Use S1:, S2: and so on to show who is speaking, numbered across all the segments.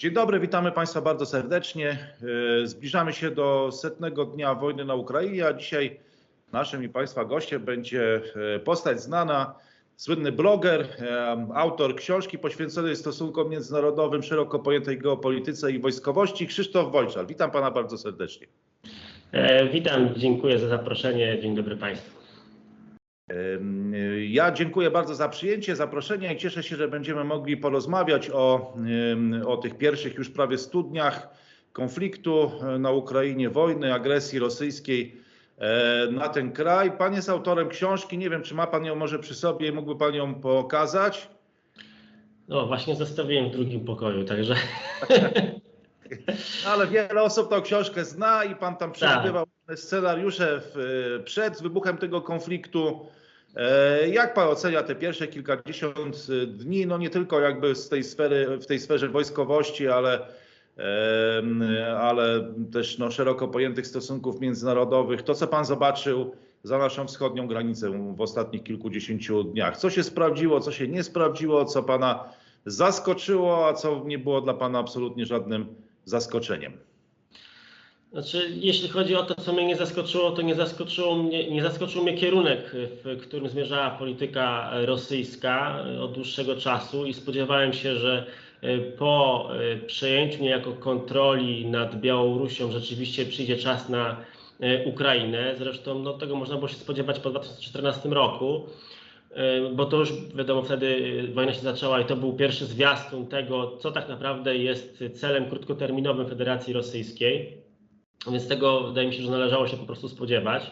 S1: Dzień dobry, witamy Państwa bardzo serdecznie. E, Zbliżamy się do setnego dnia wojny na Ukrainie, a dzisiaj naszym i Państwa gościem będzie e, postać znana, słynny bloger, e, autor książki poświęconej stosunkom międzynarodowym, szeroko pojętej geopolityce i wojskowości, Krzysztof Wojczal. Witam Pana bardzo serdecznie.
S2: E, Witam, dziękuję za zaproszenie. Dzień dobry Państwu.
S1: Ja dziękuję bardzo za przyjęcie zaproszenia i cieszę się, że będziemy mogli porozmawiać o, o tych pierwszych już prawie 100 dniach konfliktu e, na Ukrainie, wojny, agresji rosyjskiej e, na ten kraj. Pan jest autorem książki, nie wiem, czy ma Pan ją może przy sobie i mógłby Pan ją pokazać.
S2: No właśnie zostawiłem w drugim pokoju, także
S1: Ale wiele osób tą książkę zna i Pan tam przewidywał scenariusze w, przed wybuchem tego konfliktu. E, Jak pan ocenia te pierwsze kilkadziesiąt dni, no nie tylko jakby z tej sfery, w tej sferze wojskowości, ale, ale też no, szeroko pojętych stosunków międzynarodowych, to co pan zobaczył za naszą wschodnią granicą w ostatnich kilkudziesięciu dniach? Co się sprawdziło, co się nie sprawdziło, co pana zaskoczyło, a co nie było dla pana absolutnie żadnym zaskoczeniem?
S2: Znaczy, jeśli chodzi o to, co mnie nie zaskoczyło, to nie zaskoczyło mnie, nie zaskoczył mnie kierunek, w którym zmierzała polityka rosyjska od dłuższego czasu i spodziewałem się, że e, po e, przejęciu niejako kontroli nad Białorusią rzeczywiście przyjdzie czas na e, Ukrainę. Zresztą no, tego można było się spodziewać po 2014 roku. E, bo to już wiadomo, wtedy e, wojna się zaczęła i to był pierwszy zwiastun tego, co tak naprawdę jest celem krótkoterminowym Federacji Rosyjskiej. Więc tego wydaje mi się, że należało się po prostu spodziewać.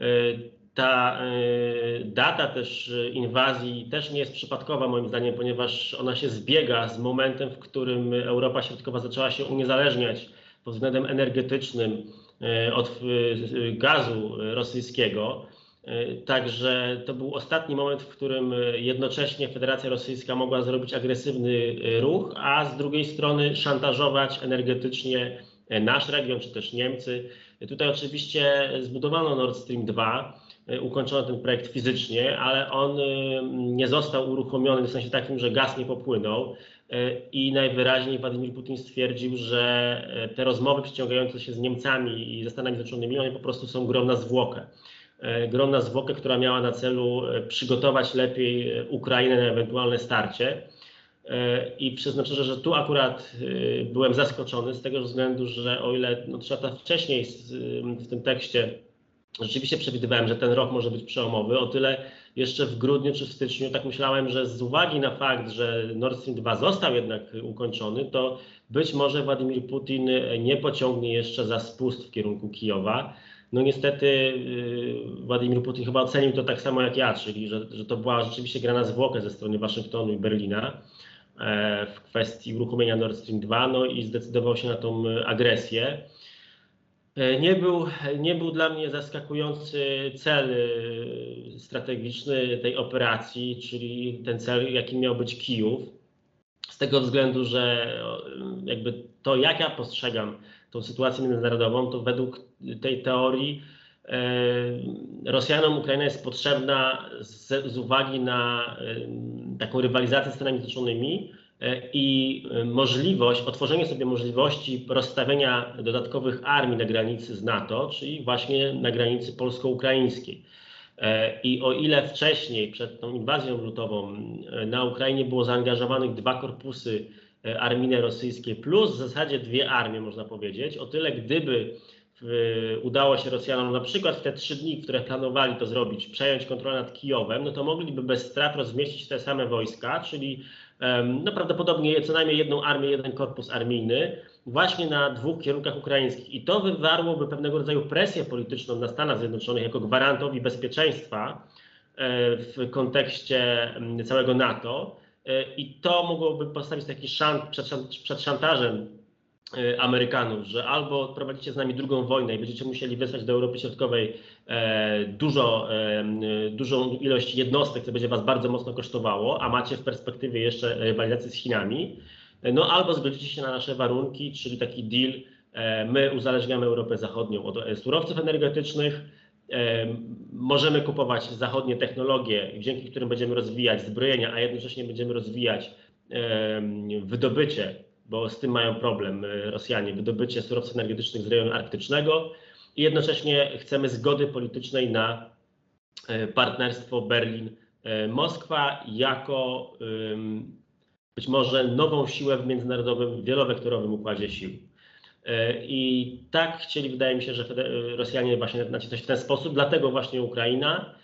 S2: E, Ta data też inwazji też nie jest przypadkowa moim zdaniem, ponieważ ona się zbiega z momentem, w którym Europa Środkowa zaczęła się uniezależniać pod względem energetycznym od gazu rosyjskiego. Także to był ostatni moment, w którym jednocześnie Federacja Rosyjska mogła zrobić agresywny ruch, a z drugiej strony szantażować energetycznie nasz region czy też Niemcy. Tutaj oczywiście zbudowano Nord Stream 2, ukończono ten projekt fizycznie, ale on nie został uruchomiony w sensie takim, że gaz nie popłynął. I najwyraźniej Władimir Putin stwierdził, że te rozmowy przyciągające się z Niemcami i ze Stanami Zjednoczonymi, one po prostu są grą na zwłokę grona zwłokę, która miała na celu przygotować lepiej Ukrainę na ewentualne starcie. I przyznam szczerze, że tu akurat byłem zaskoczony z tego względu, że o ile no, trzy lata wcześniej w tym tekście rzeczywiście przewidywałem, że ten rok może być przełomowy, o tyle jeszcze w grudniu czy w styczniu tak myślałem, że z uwagi na fakt, że Nord Stream 2 został jednak ukończony, to być może Władimir Putin nie pociągnie jeszcze za spust w kierunku Kijowa. No niestety yy, Władimir Putin chyba ocenił to tak samo jak ja, czyli że, że to była rzeczywiście gra na zwłokę ze strony Waszyngtonu i Berlina w kwestii uruchomienia Nord Stream 2, no i zdecydował się na tą agresję. Nie był, nie był dla mnie zaskakujący cel strategiczny tej operacji, czyli ten cel, jakim miał być Kijów. Z tego względu, że jakby to, jak ja postrzegam tą sytuację międzynarodową, to według tej teorii Rosjanom Ukraina jest potrzebna z, z uwagi na e, taką rywalizację z Stanami Zjednoczonymi e, i możliwość, otworzenie sobie możliwości rozstawienia dodatkowych armii na granicy z NATO, czyli właśnie na granicy polsko-ukraińskiej. I o ile wcześniej, przed tą inwazją lutową, na Ukrainie było zaangażowanych dwa korpusy armijne rosyjskie, plus w zasadzie dwie armie, można powiedzieć, o tyle gdyby udało się Rosjanom na przykład w te trzy dni, które planowali to zrobić, przejąć kontrolę nad Kijowem, no to mogliby bez strat rozmieścić te same wojska, czyli no prawdopodobnie co najmniej jedną armię, jeden korpus armijny, właśnie na dwóch kierunkach ukraińskich. I to wywarłoby pewnego rodzaju presję polityczną na Stanach Zjednoczonych jako gwarantowi bezpieczeństwa w kontekście całego NATO. I to mogłoby postawić taki szant przed, przed szantażem Amerykanów, że albo prowadzicie z nami drugą wojnę i będziecie musieli wysłać do Europy Środkowej e, dużo, e, dużą ilość jednostek, co będzie was bardzo mocno kosztowało, a macie w perspektywie jeszcze rywalizację z Chinami, no albo zgodzicie się na nasze warunki, czyli taki deal, e, my uzależniamy Europę Zachodnią od surowców energetycznych, możemy kupować zachodnie technologie, dzięki którym będziemy rozwijać zbrojenia, a jednocześnie będziemy rozwijać wydobycie bo z tym mają problem Rosjanie, wydobycie surowców energetycznych z rejonu arktycznego i jednocześnie chcemy zgody politycznej na partnerstwo Berlin-Moskwa jako być może nową siłę w międzynarodowym, wielowektorowym układzie sił. E, I tak chcieli, wydaje mi się, że Rosjanie właśnie nacisnąć w ten sposób, dlatego właśnie Ukraina e,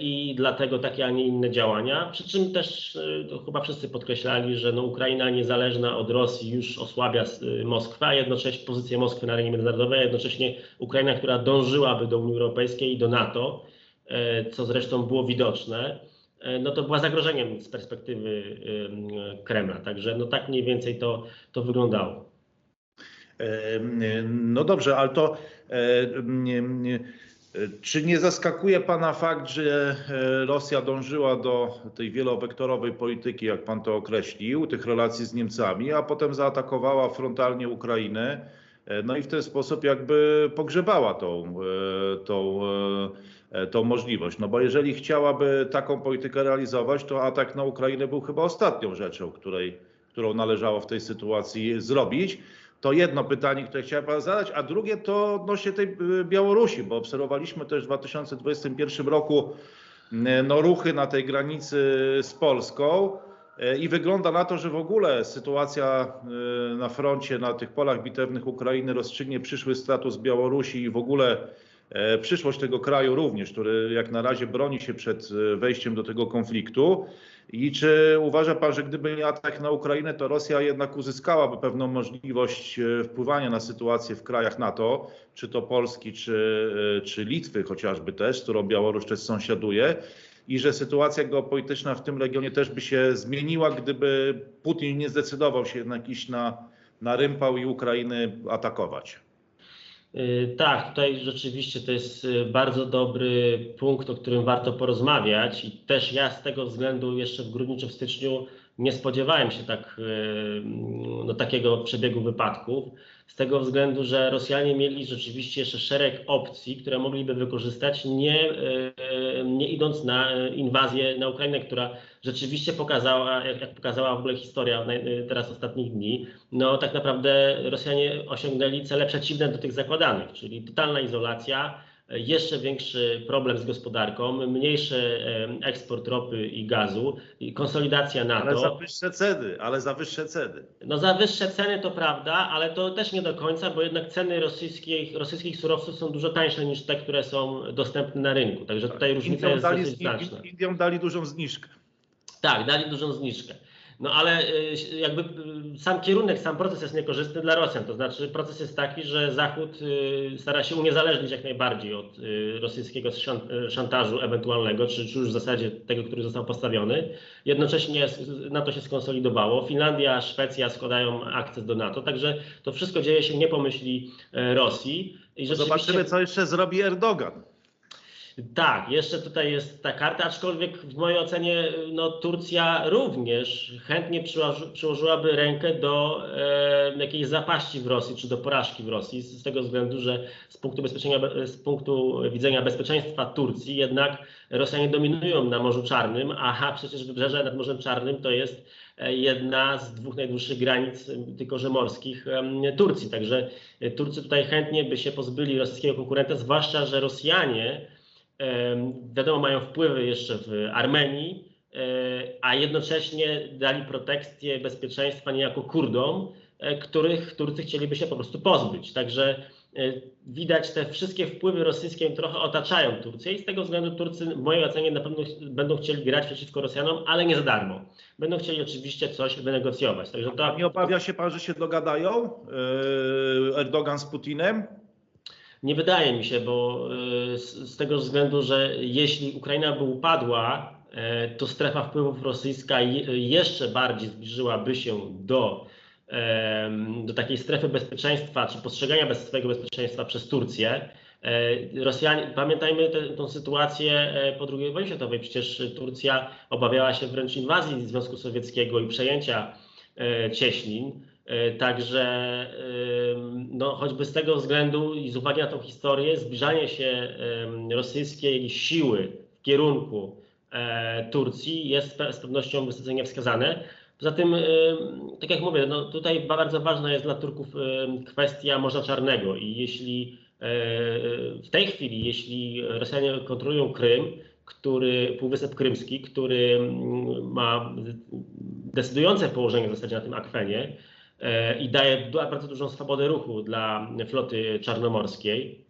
S2: i dlatego takie, a nie inne działania. Przy czym też e, chyba wszyscy podkreślali, że no Ukraina niezależna od Rosji już osłabia Moskwę, a jednocześnie pozycję Moskwy na arenie międzynarodowej, a jednocześnie Ukraina, która dążyłaby do Unii Europejskiej i do NATO, co zresztą było widoczne no to była zagrożeniem z perspektywy Kremla. Także no tak mniej więcej to, to wyglądało.
S1: No dobrze, ale to czy nie zaskakuje Pana fakt, że e, Rosja dążyła do tej wielowektorowej polityki, jak Pan to określił, tych relacji z Niemcami, a potem zaatakowała frontalnie Ukrainę, e, no i w ten sposób jakby pogrzebała tą, e, tą, tą możliwość. No bo jeżeli chciałaby taką politykę realizować, to atak na Ukrainę był chyba ostatnią rzeczą, której, którą należało w tej sytuacji zrobić. To jedno pytanie, które chciałem Pana zadać, a drugie to odnośnie tej y, Białorusi, bo obserwowaliśmy też w 2021 roku y, no, ruchy na tej granicy z Polską y, i wygląda na to, że w ogóle sytuacja na froncie, na tych polach bitewnych Ukrainy rozstrzygnie przyszły status Białorusi i w ogóle przyszłość tego kraju również, który jak na razie broni się przed wejściem do tego konfliktu. I czy uważa Pan, że gdyby nie atak na Ukrainę, to Rosja jednak uzyskałaby pewną możliwość e, wpływania na sytuację w krajach NATO, czy to Polski, czy, e, czy Litwy chociażby też, z którą Białoruś też sąsiaduje, i że sytuacja geopolityczna w tym regionie też by się zmieniła, gdyby Putin nie zdecydował się jednak iść na, na rympał i Ukrainy atakować?
S2: Y, tak, tutaj rzeczywiście to jest y, bardzo dobry punkt, o którym warto porozmawiać i też ja z tego względu jeszcze w grudniu czy w styczniu nie spodziewałem się tak, y, no, takiego przebiegu wypadków, z tego względu, że Rosjanie mieli rzeczywiście jeszcze szereg opcji, które mogliby wykorzystać, nie, nie idąc na inwazję na Ukrainę, która rzeczywiście pokazała, jak, jak pokazała w ogóle historia teraz ostatnich dni, no tak naprawdę Rosjanie osiągnęli cele przeciwne do tych zakładanych, czyli totalna izolacja, jeszcze większy problem z gospodarką, mniejszy eksport ropy i gazu, konsolidacja NATO.
S1: Ale za wyższe ceny, ale za wyższe ceny.
S2: No za wyższe ceny to prawda, ale to też nie do końca, bo jednak ceny rosyjskich, rosyjskich surowców są dużo tańsze niż te, które są dostępne na rynku. Także tutaj różnica Indiom jest dali, dosyć znaczna.
S1: Indiom dali dużą zniżkę.
S2: Tak, dali dużą zniżkę. No ale y, jakby y, sam kierunek, sam proces jest niekorzystny dla Rosjan. To znaczy proces jest taki, że Zachód y, stara się uniezależnić jak najbardziej od rosyjskiego szantażu ewentualnego, czy, czy już w zasadzie tego, który został postawiony. Jednocześnie NATO się skonsolidowało. Finlandia, Szwecja składają akces do NATO, także to wszystko dzieje się nie po myśli Rosji.
S1: I rzeczywiście... Zobaczymy, co jeszcze zrobi Erdogan.
S2: Tak, jeszcze tutaj jest ta karta, aczkolwiek w mojej ocenie no, Turcja również chętnie przyłoży, przyłożyłaby rękę do e, jakiejś zapaści w Rosji, czy do porażki w Rosji, z, z tego względu, że z punktu, z punktu widzenia bezpieczeństwa Turcji jednak Rosjanie dominują na Morzu Czarnym, a przecież wybrzeże nad Morzem Czarnym to jest e, jedna z dwóch najdłuższych granic tylko że morskich Turcji. Także Turcy tutaj chętnie by się pozbyli rosyjskiego konkurenta, zwłaszcza, że Rosjanie wiadomo, mają wpływy jeszcze w Armenii, e, a jednocześnie dali protekcję bezpieczeństwa niejako Kurdom, e, których Turcy chcieliby się po prostu pozbyć. Także e, widać te wszystkie wpływy rosyjskie trochę otaczają Turcję i z tego względu Turcy w mojej ocenie na pewno będą chcieli grać przeciwko Rosjanom, ale nie za darmo. Będą chcieli oczywiście coś wynegocjować.
S1: Także to... Nie obawia się pan, że się dogadają Erdogan z Putinem?
S2: Nie wydaje mi się, bo e, z, tego względu, że jeśli Ukraina by upadła, e, to strefa wpływów rosyjska jeszcze bardziej zbliżyłaby się do, do takiej strefy bezpieczeństwa, czy postrzegania swojego bezpieczeństwa przez Turcję. E, Rosjanie, pamiętajmy tę sytuację po II wojnie światowej. Przecież Turcja obawiała się wręcz inwazji Związku Sowieckiego i przejęcia Cieśnin. E, także no, choćby z tego względu i z uwagi na tą historię, zbliżanie się rosyjskiej siły w kierunku e, Turcji jest z pewnością wysoce niewskazane. Poza tym, tak jak mówię, no tutaj bardzo ważna jest dla Turków kwestia Morza Czarnego i jeśli y, w tej chwili, jeśli Rosjanie kontrolują Krym, który, Półwysep Krymski, który mm, ma decydujące położenie w zasadzie na tym akwenie i daje bardzo dużą swobodę ruchu dla floty czarnomorskiej,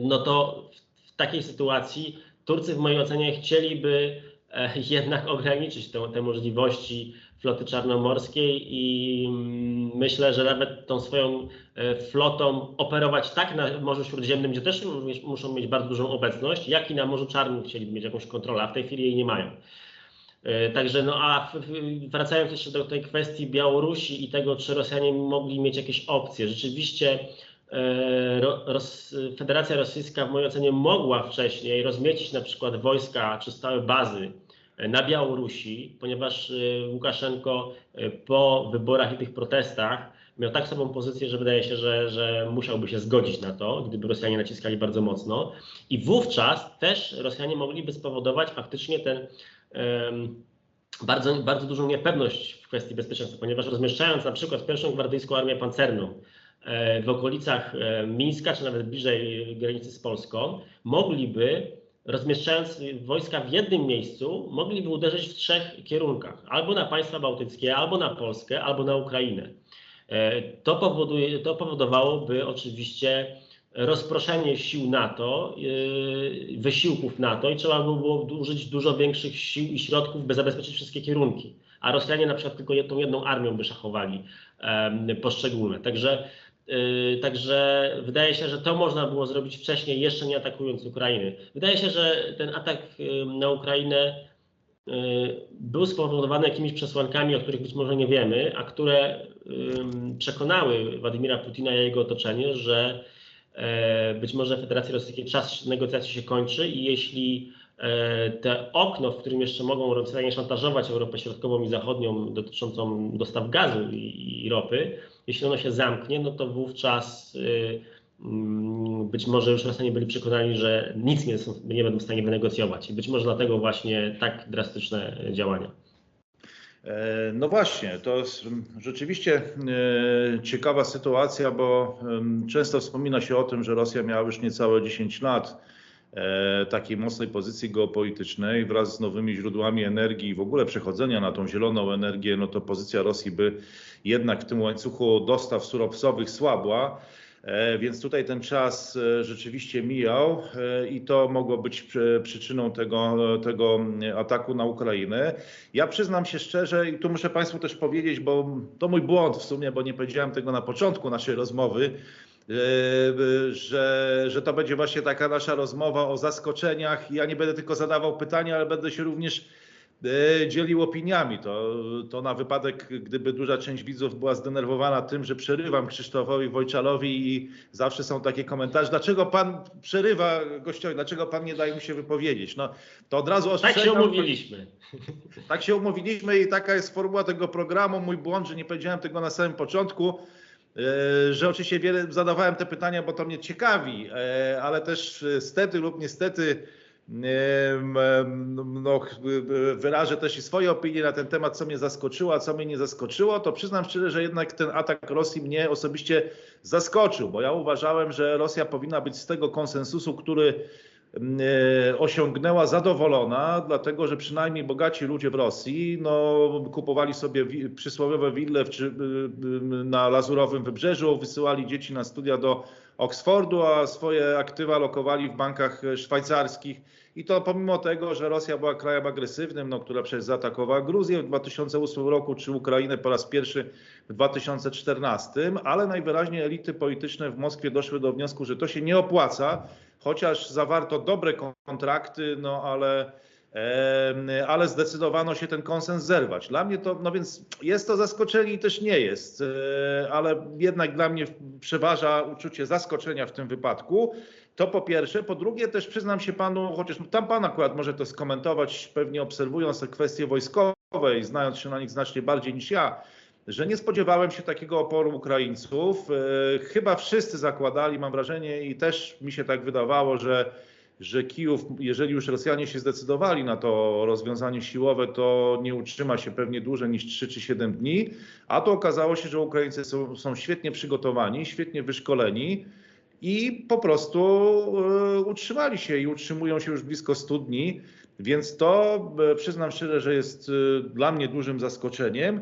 S2: no to w takiej sytuacji Turcy w mojej ocenie chcieliby E, jednak ograniczyć te, te możliwości floty czarnomorskiej i mm, myślę, że nawet tą swoją e, flotą operować tak na Morzu Śródziemnym, gdzie też muszą mieć bardzo dużą obecność, jak i na Morzu Czarnym chcieliby mieć jakąś kontrolę, a w tej chwili jej nie mają. E, także no a wracając jeszcze do tej kwestii Białorusi i tego, czy Rosjanie mogli mieć jakieś opcje. Rzeczywiście Federacja Rosyjska w mojej ocenie mogła wcześniej rozmiecić na przykład wojska czy stałe bazy na Białorusi, ponieważ Łukaszenko po wyborach i tych protestach miał tak sobą pozycję, że wydaje się, że, że musiałby się zgodzić na to, gdyby Rosjanie naciskali bardzo mocno. I wówczas też Rosjanie mogliby spowodować faktycznie ten bardzo, bardzo dużą niepewność w kwestii bezpieczeństwa, ponieważ rozmieszczając na przykład pierwszą gwardyjską armię pancerną e, w okolicach e, Mińska, czy nawet bliżej granicy z Polską, mogliby rozmieszczając wojska w jednym miejscu, mogliby uderzyć w trzech kierunkach: albo na państwa bałtyckie, albo na Polskę, albo na Ukrainę. E, to, powoduje, to powodowałoby oczywiście rozproszenie sił NATO, e, wysiłków NATO i trzeba by było użyć dużo większych sił i środków, by zabezpieczyć wszystkie kierunki. A Rosjanie na przykład tylko tą jedną armią by szachowali poszczególne. Także Yy, także wydaje się, że to można było zrobić wcześniej, jeszcze nie atakując Ukrainy. Wydaje się, że ten atak na Ukrainę yy, był spowodowany jakimiś przesłankami, o których być może nie wiemy, a które przekonały Władimira Putina i jego otoczenie, że być może Federacji Rosyjskiej czas negocjacji się kończy i jeśli e, te okno, w którym jeszcze mogą Rosjanie szantażować Europę Środkową i Zachodnią dotyczącą dostaw gazu i, i ropy, jeśli ono się zamknie, no to wówczas y, mm, być może już Rosjanie byli przekonani, że nic nie, nie będą w stanie wynegocjować. I być może dlatego właśnie tak drastyczne działania.
S1: E, no właśnie, to jest rzeczywiście e, ciekawa sytuacja, bo często wspomina się o tym, że Rosja miała już niecałe 10 lat e, takiej mocnej pozycji geopolitycznej wraz z nowymi źródłami energii i w ogóle przechodzenia na tą zieloną energię, no to pozycja Rosji by jednak w tym łańcuchu dostaw surowcowych słabła. E, więc tutaj ten czas e, rzeczywiście mijał e, i to mogło być przyczyną tego, tego ataku na Ukrainę. Ja przyznam się szczerze i tu muszę Państwu też powiedzieć, bo to mój błąd w sumie, bo nie powiedziałem tego na początku naszej rozmowy, że, że to będzie właśnie taka nasza rozmowa o zaskoczeniach. Ja nie będę tylko zadawał pytania, ale będę się również dzielił opiniami. To, to na wypadek, gdyby duża część widzów była zdenerwowana tym, że przerywam Krzysztofowi Wojczalowi i zawsze są takie komentarze, dlaczego pan przerywa gościowi, dlaczego pan nie daje mu się wypowiedzieć. No, to od razu
S2: ostrzegam. Tak się umówiliśmy.
S1: Tak się umówiliśmy i taka jest formuła tego programu. Mój błąd, że nie powiedziałem tego na samym początku e, że oczywiście wiele zadawałem te pytania, bo to mnie ciekawi, e, ale też stety lub niestety no, wyrażę też i swoje opinie na ten temat, co mnie zaskoczyło, a co mnie nie zaskoczyło, to przyznam szczerze, że jednak ten atak Rosji mnie osobiście zaskoczył, bo ja uważałem, że Rosja powinna być z tego konsensusu, który e, osiągnęła zadowolona, dlatego że przynajmniej bogaci ludzie w Rosji no, kupowali sobie przysłowiowe wille w, na Lazurowym Wybrzeżu, wysyłali dzieci na studia do Oksfordu, a swoje aktywa lokowali w bankach szwajcarskich. I to pomimo tego, że Rosja była krajem agresywnym, no, która przecież zaatakowała Gruzję w 2008 roku, czy Ukrainę po raz pierwszy w 2014, ale najwyraźniej elity polityczne w Moskwie doszły do wniosku, że to się nie opłaca, chociaż zawarto dobre kontrakty, no ale ale zdecydowano się ten konsens zerwać. Dla mnie to, no więc jest to zaskoczenie i też nie jest, e, ale jednak dla mnie przeważa uczucie zaskoczenia w tym wypadku. To po pierwsze. Po drugie też przyznam się panu, chociaż tam pan akurat może to skomentować, pewnie obserwując te kwestie wojskowe i znając się na nich znacznie bardziej niż ja, że nie spodziewałem się takiego oporu Ukraińców. E, chyba wszyscy zakładali, mam wrażenie, i też mi się tak wydawało, że że Kijów, jeżeli już Rosjanie się zdecydowali na to rozwiązanie siłowe, to nie utrzyma się pewnie dłużej niż 3 czy 7 dni, a to okazało się, że Ukraińcy są, są świetnie przygotowani, świetnie wyszkoleni i po prostu e, utrzymali się i utrzymują się już blisko 100 dni, więc to e, przyznam szczerze, że jest e, dla mnie dużym zaskoczeniem.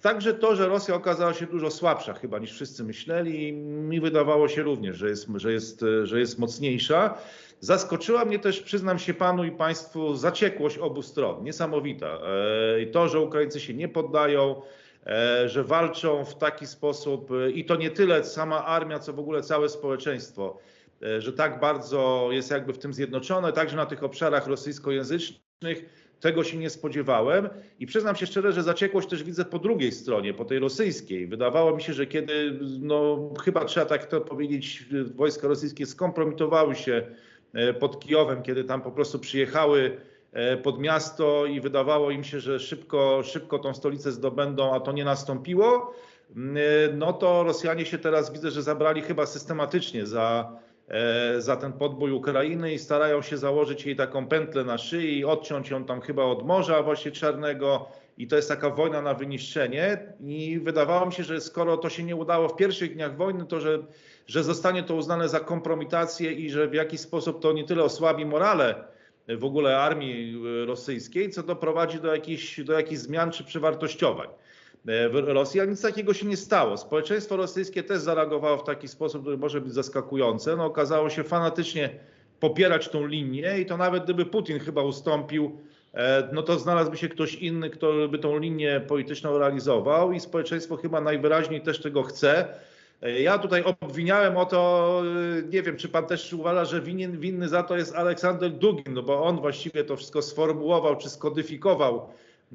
S1: Także to, że Rosja okazała się dużo słabsza chyba niż wszyscy myśleli, mi wydawało się również, że jest, że jest, że jest mocniejsza. Zaskoczyła mnie też, przyznam się panu i państwu, zaciekłość obu stron. Niesamowita. I to, że Ukraińcy się nie poddają, E, że walczą w taki sposób e, i to nie tyle sama armia, co w ogóle całe społeczeństwo, e, że tak bardzo jest jakby w tym zjednoczone, także na tych obszarach rosyjskojęzycznych. Tego się nie spodziewałem i przyznam się szczerze, że zaciekłość też widzę po drugiej stronie, po tej rosyjskiej. Wydawało mi się, że kiedy, no chyba trzeba tak to powiedzieć, wojska rosyjskie skompromitowały się pod Kijowem, kiedy tam po prostu przyjechały E, pod miasto i wydawało im się, że szybko, szybko tą stolicę zdobędą, a to nie nastąpiło, mm, e, no to Rosjanie się teraz widzę, że zabrali chyba systematycznie za, e, za ten podbój Ukrainy i starają się założyć jej taką pętlę na szyi i odciąć ją tam chyba od Morza właśnie Czarnego i to jest taka wojna na wyniszczenie i wydawało mi się, że skoro to się nie udało w pierwszych dniach wojny, to że, że zostanie to uznane za kompromitację i że w jakiś sposób to nie tyle osłabi morale w ogóle armii e, rosyjskiej, co doprowadzi do jakichś, do jakichś zmian czy przewartościowań e, w Rosji, a nic takiego się nie stało. Społeczeństwo rosyjskie też zareagowało w taki sposób, który może być zaskakujący. No, okazało się fanatycznie popierać tą linię i to nawet gdyby Putin chyba ustąpił, e, no to znalazłby się ktoś inny, kto by tą linię polityczną realizował i społeczeństwo chyba najwyraźniej też tego chce. Ja tutaj obwiniałem o to, nie wiem, czy pan też uważa, że winien, winny za to jest Aleksander Dugin, no bo on właściwie to wszystko sformułował czy skodyfikował.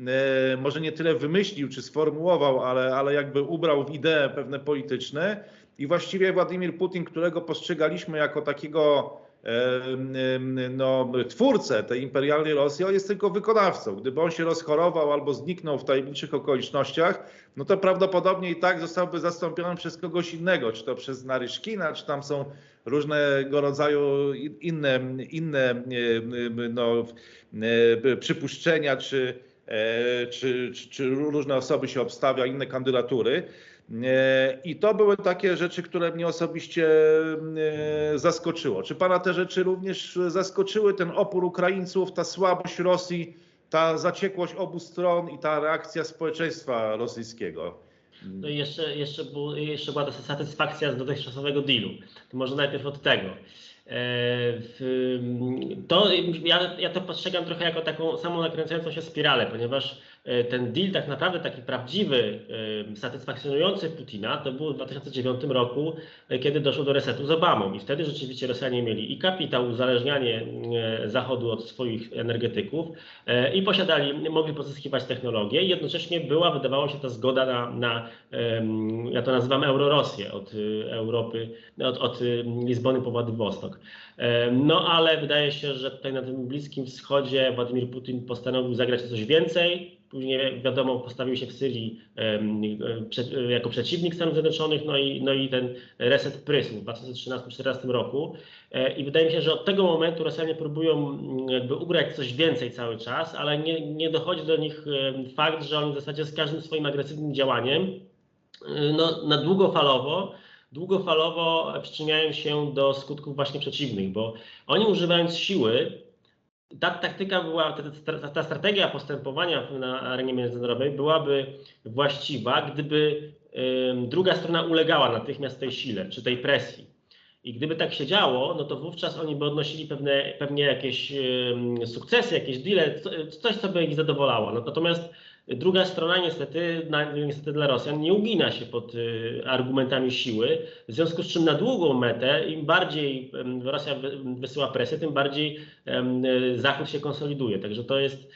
S1: E, może nie tyle wymyślił czy sformułował, ale, ale jakby ubrał w idee pewne polityczne. I właściwie Władimir Putin, którego postrzegaliśmy jako takiego no, twórcę tej imperialnej Rosji, on jest tylko wykonawcą. Gdyby on się rozchorował albo zniknął w tajemniczych okolicznościach, no to prawdopodobnie i tak zostałby zastąpiony przez kogoś innego, czy to przez Naryszkina, czy tam są różnego rodzaju inne, inne no, przypuszczenia, e, czy, czy, czy różne osoby się obstawia, inne kandydatury. E, I to były takie rzeczy, które mnie osobiście e, zaskoczyło. Czy pana te rzeczy również zaskoczyły? Ten opór Ukraińców, ta słabość Rosji, ta zaciekłość obu stron i ta reakcja społeczeństwa rosyjskiego?
S2: No i jeszcze, jeszcze, był, jeszcze była ta satysfakcja z dotychczasowego dealu. To może najpierw od tego. E, to, ja, ja to postrzegam trochę jako taką samą nakręcającą się spiralę, ponieważ ten deal tak naprawdę taki prawdziwy, e, satysfakcjonujący Putina to był w 2009 roku, e, kiedy doszło do resetu z Obamą. I wtedy rzeczywiście Rosjanie mieli i kapitał, uzależnianie Zachodu od swoich energetyków i posiadali, mogli pozyskiwać technologię. I jednocześnie była, wydawało się, ta zgoda na, na ja to nazywam Eurorosję od Europy, od, od Lizbony po Władywostok. No ale wydaje się, że tutaj na tym Bliskim Wschodzie Władimir Putin postanowił zagrać coś więcej, Później wiadomo, postawił się w Syrii jako przeciwnik Stanów Zjednoczonych, no i, no i ten reset prysł w 2013-2014 roku. E, I wydaje mi się, że od tego momentu Rosjanie próbują jakby ugrać coś więcej cały czas, ale nie, nie dochodzi do nich fakt, że oni w zasadzie z każdym swoim agresywnym działaniem e, no, na długofalowo długofalowo przyczyniają się do skutków właśnie przeciwnych, bo oni używając siły ta taktyka była, ta, ta, strategia postępowania na arenie międzynarodowej byłaby właściwa, gdyby druga strona ulegała natychmiast tej sile czy tej presji. I gdyby tak się działo, no to wówczas oni by odnosili pewne, pewnie jakieś sukcesy, jakieś deale, coś, co by ich zadowalało. No, natomiast Druga strona niestety, niestety dla Rosjan nie ugina się pod y, argumentami siły, w związku z czym na długą metę im bardziej Rosja wysyła presję, tym bardziej Zachód się konsoliduje. Także to jest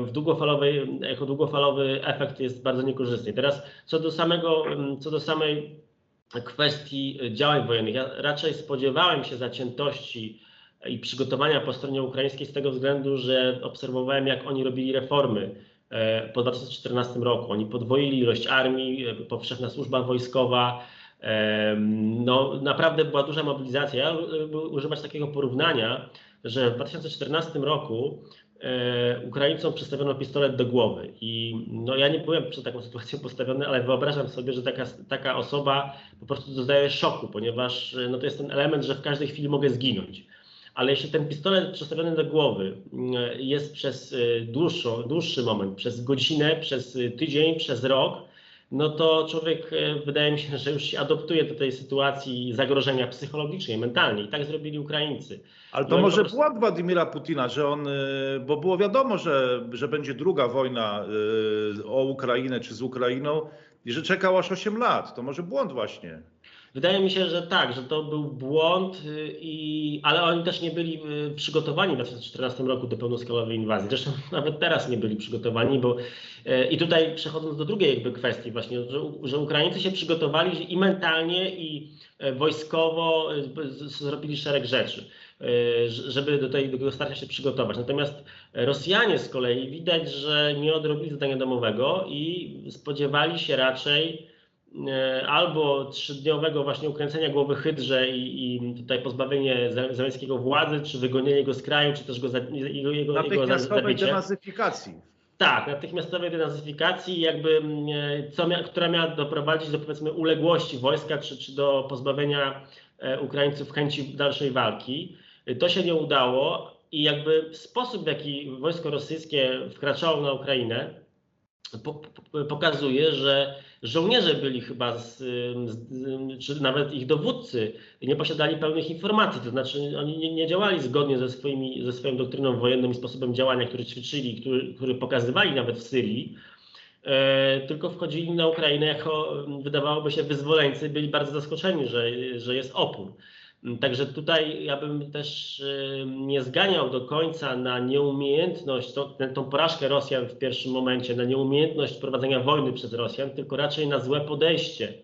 S2: w długofalowej, jako długofalowy efekt jest bardzo niekorzystny. Teraz co do samego, co do samej kwestii działań wojennych, ja raczej spodziewałem się zaciętości i przygotowania po stronie ukraińskiej z tego względu, że obserwowałem jak oni robili reformy po 2014 roku. Oni podwoili ilość armii, e, powszechna służba wojskowa. E, no, naprawdę była duża mobilizacja. Ja używać takiego porównania, że w 2014 roku e, Ukraińcom przystawiono pistolet do głowy. I no, ja nie byłem przed taką sytuacją postawiony, ale wyobrażam sobie, że taka, taka osoba po prostu dostaje szoku, ponieważ no, to jest ten element, że w każdej chwili mogę zginąć. Ale jeśli ten pistolet przystawiony do głowy mm, jest przez dłuższy, dłuższy moment, przez godzinę, przez tydzień, przez rok, no to człowiek e, wydaje mi się, że już się adoptuje do tej sytuacji zagrożenia psychologicznej, mentalnej. I tak zrobili Ukraińcy.
S1: Ale to może prostu... błąd Władimira Putina, że on, bo było wiadomo, że, że będzie druga wojna o Ukrainę czy z Ukrainą i że czekał aż 8 lat. To może błąd właśnie.
S2: Wydaje mi się, że tak, że to był błąd, y, i, ale oni też nie byli y, przygotowani w 2014 roku do pełnoskalowej inwazji. Zresztą nawet teraz nie byli przygotowani, bo y, i tutaj przechodząc do drugiej jakby kwestii właśnie, że, że Ukraińcy się przygotowali i mentalnie, i wojskowo zrobili szereg rzeczy, żeby do tego starcia się przygotować. Natomiast Rosjanie z kolei widać, że nie odrobili zadania domowego i spodziewali się raczej albo trzydniowego właśnie ukręcenia głowy Hydrze i, i tutaj pozbawienie Zeleńskiego władzy, czy wygonienie go z kraju, czy też go, za, jego, jego,
S1: Natychmiastowej jego denazyfikacji.
S2: Tak, natychmiastowej denazyfikacji, jakby, e, co mia, która miała doprowadzić do powiedzmy uległości wojska, czy, czy do pozbawienia e, Ukraińców chęci dalszej walki. To się nie udało i jakby sposób, w jaki wojsko rosyjskie wkraczało na Ukrainę, pokazuje, że żołnierze byli chyba, z, z, czy nawet ich dowódcy, nie posiadali pełnych informacji, to znaczy oni nie, nie, działali zgodnie ze, swoimi, ze swoją doktryną wojenną i sposobem działania, który ćwiczyli, który, który pokazywali nawet w Syrii, e, tylko wchodzili na Ukrainę jako, wydawałoby się, wyzwoleńcy, byli bardzo zaskoczeni, że, że jest opór. Także tutaj ja bym też nie zganiał do końca na nieumiejętność, tą, tą porażkę Rosjan w pierwszym momencie, na nieumiejętność prowadzenia wojny przez Rosjan, tylko raczej na złe podejście.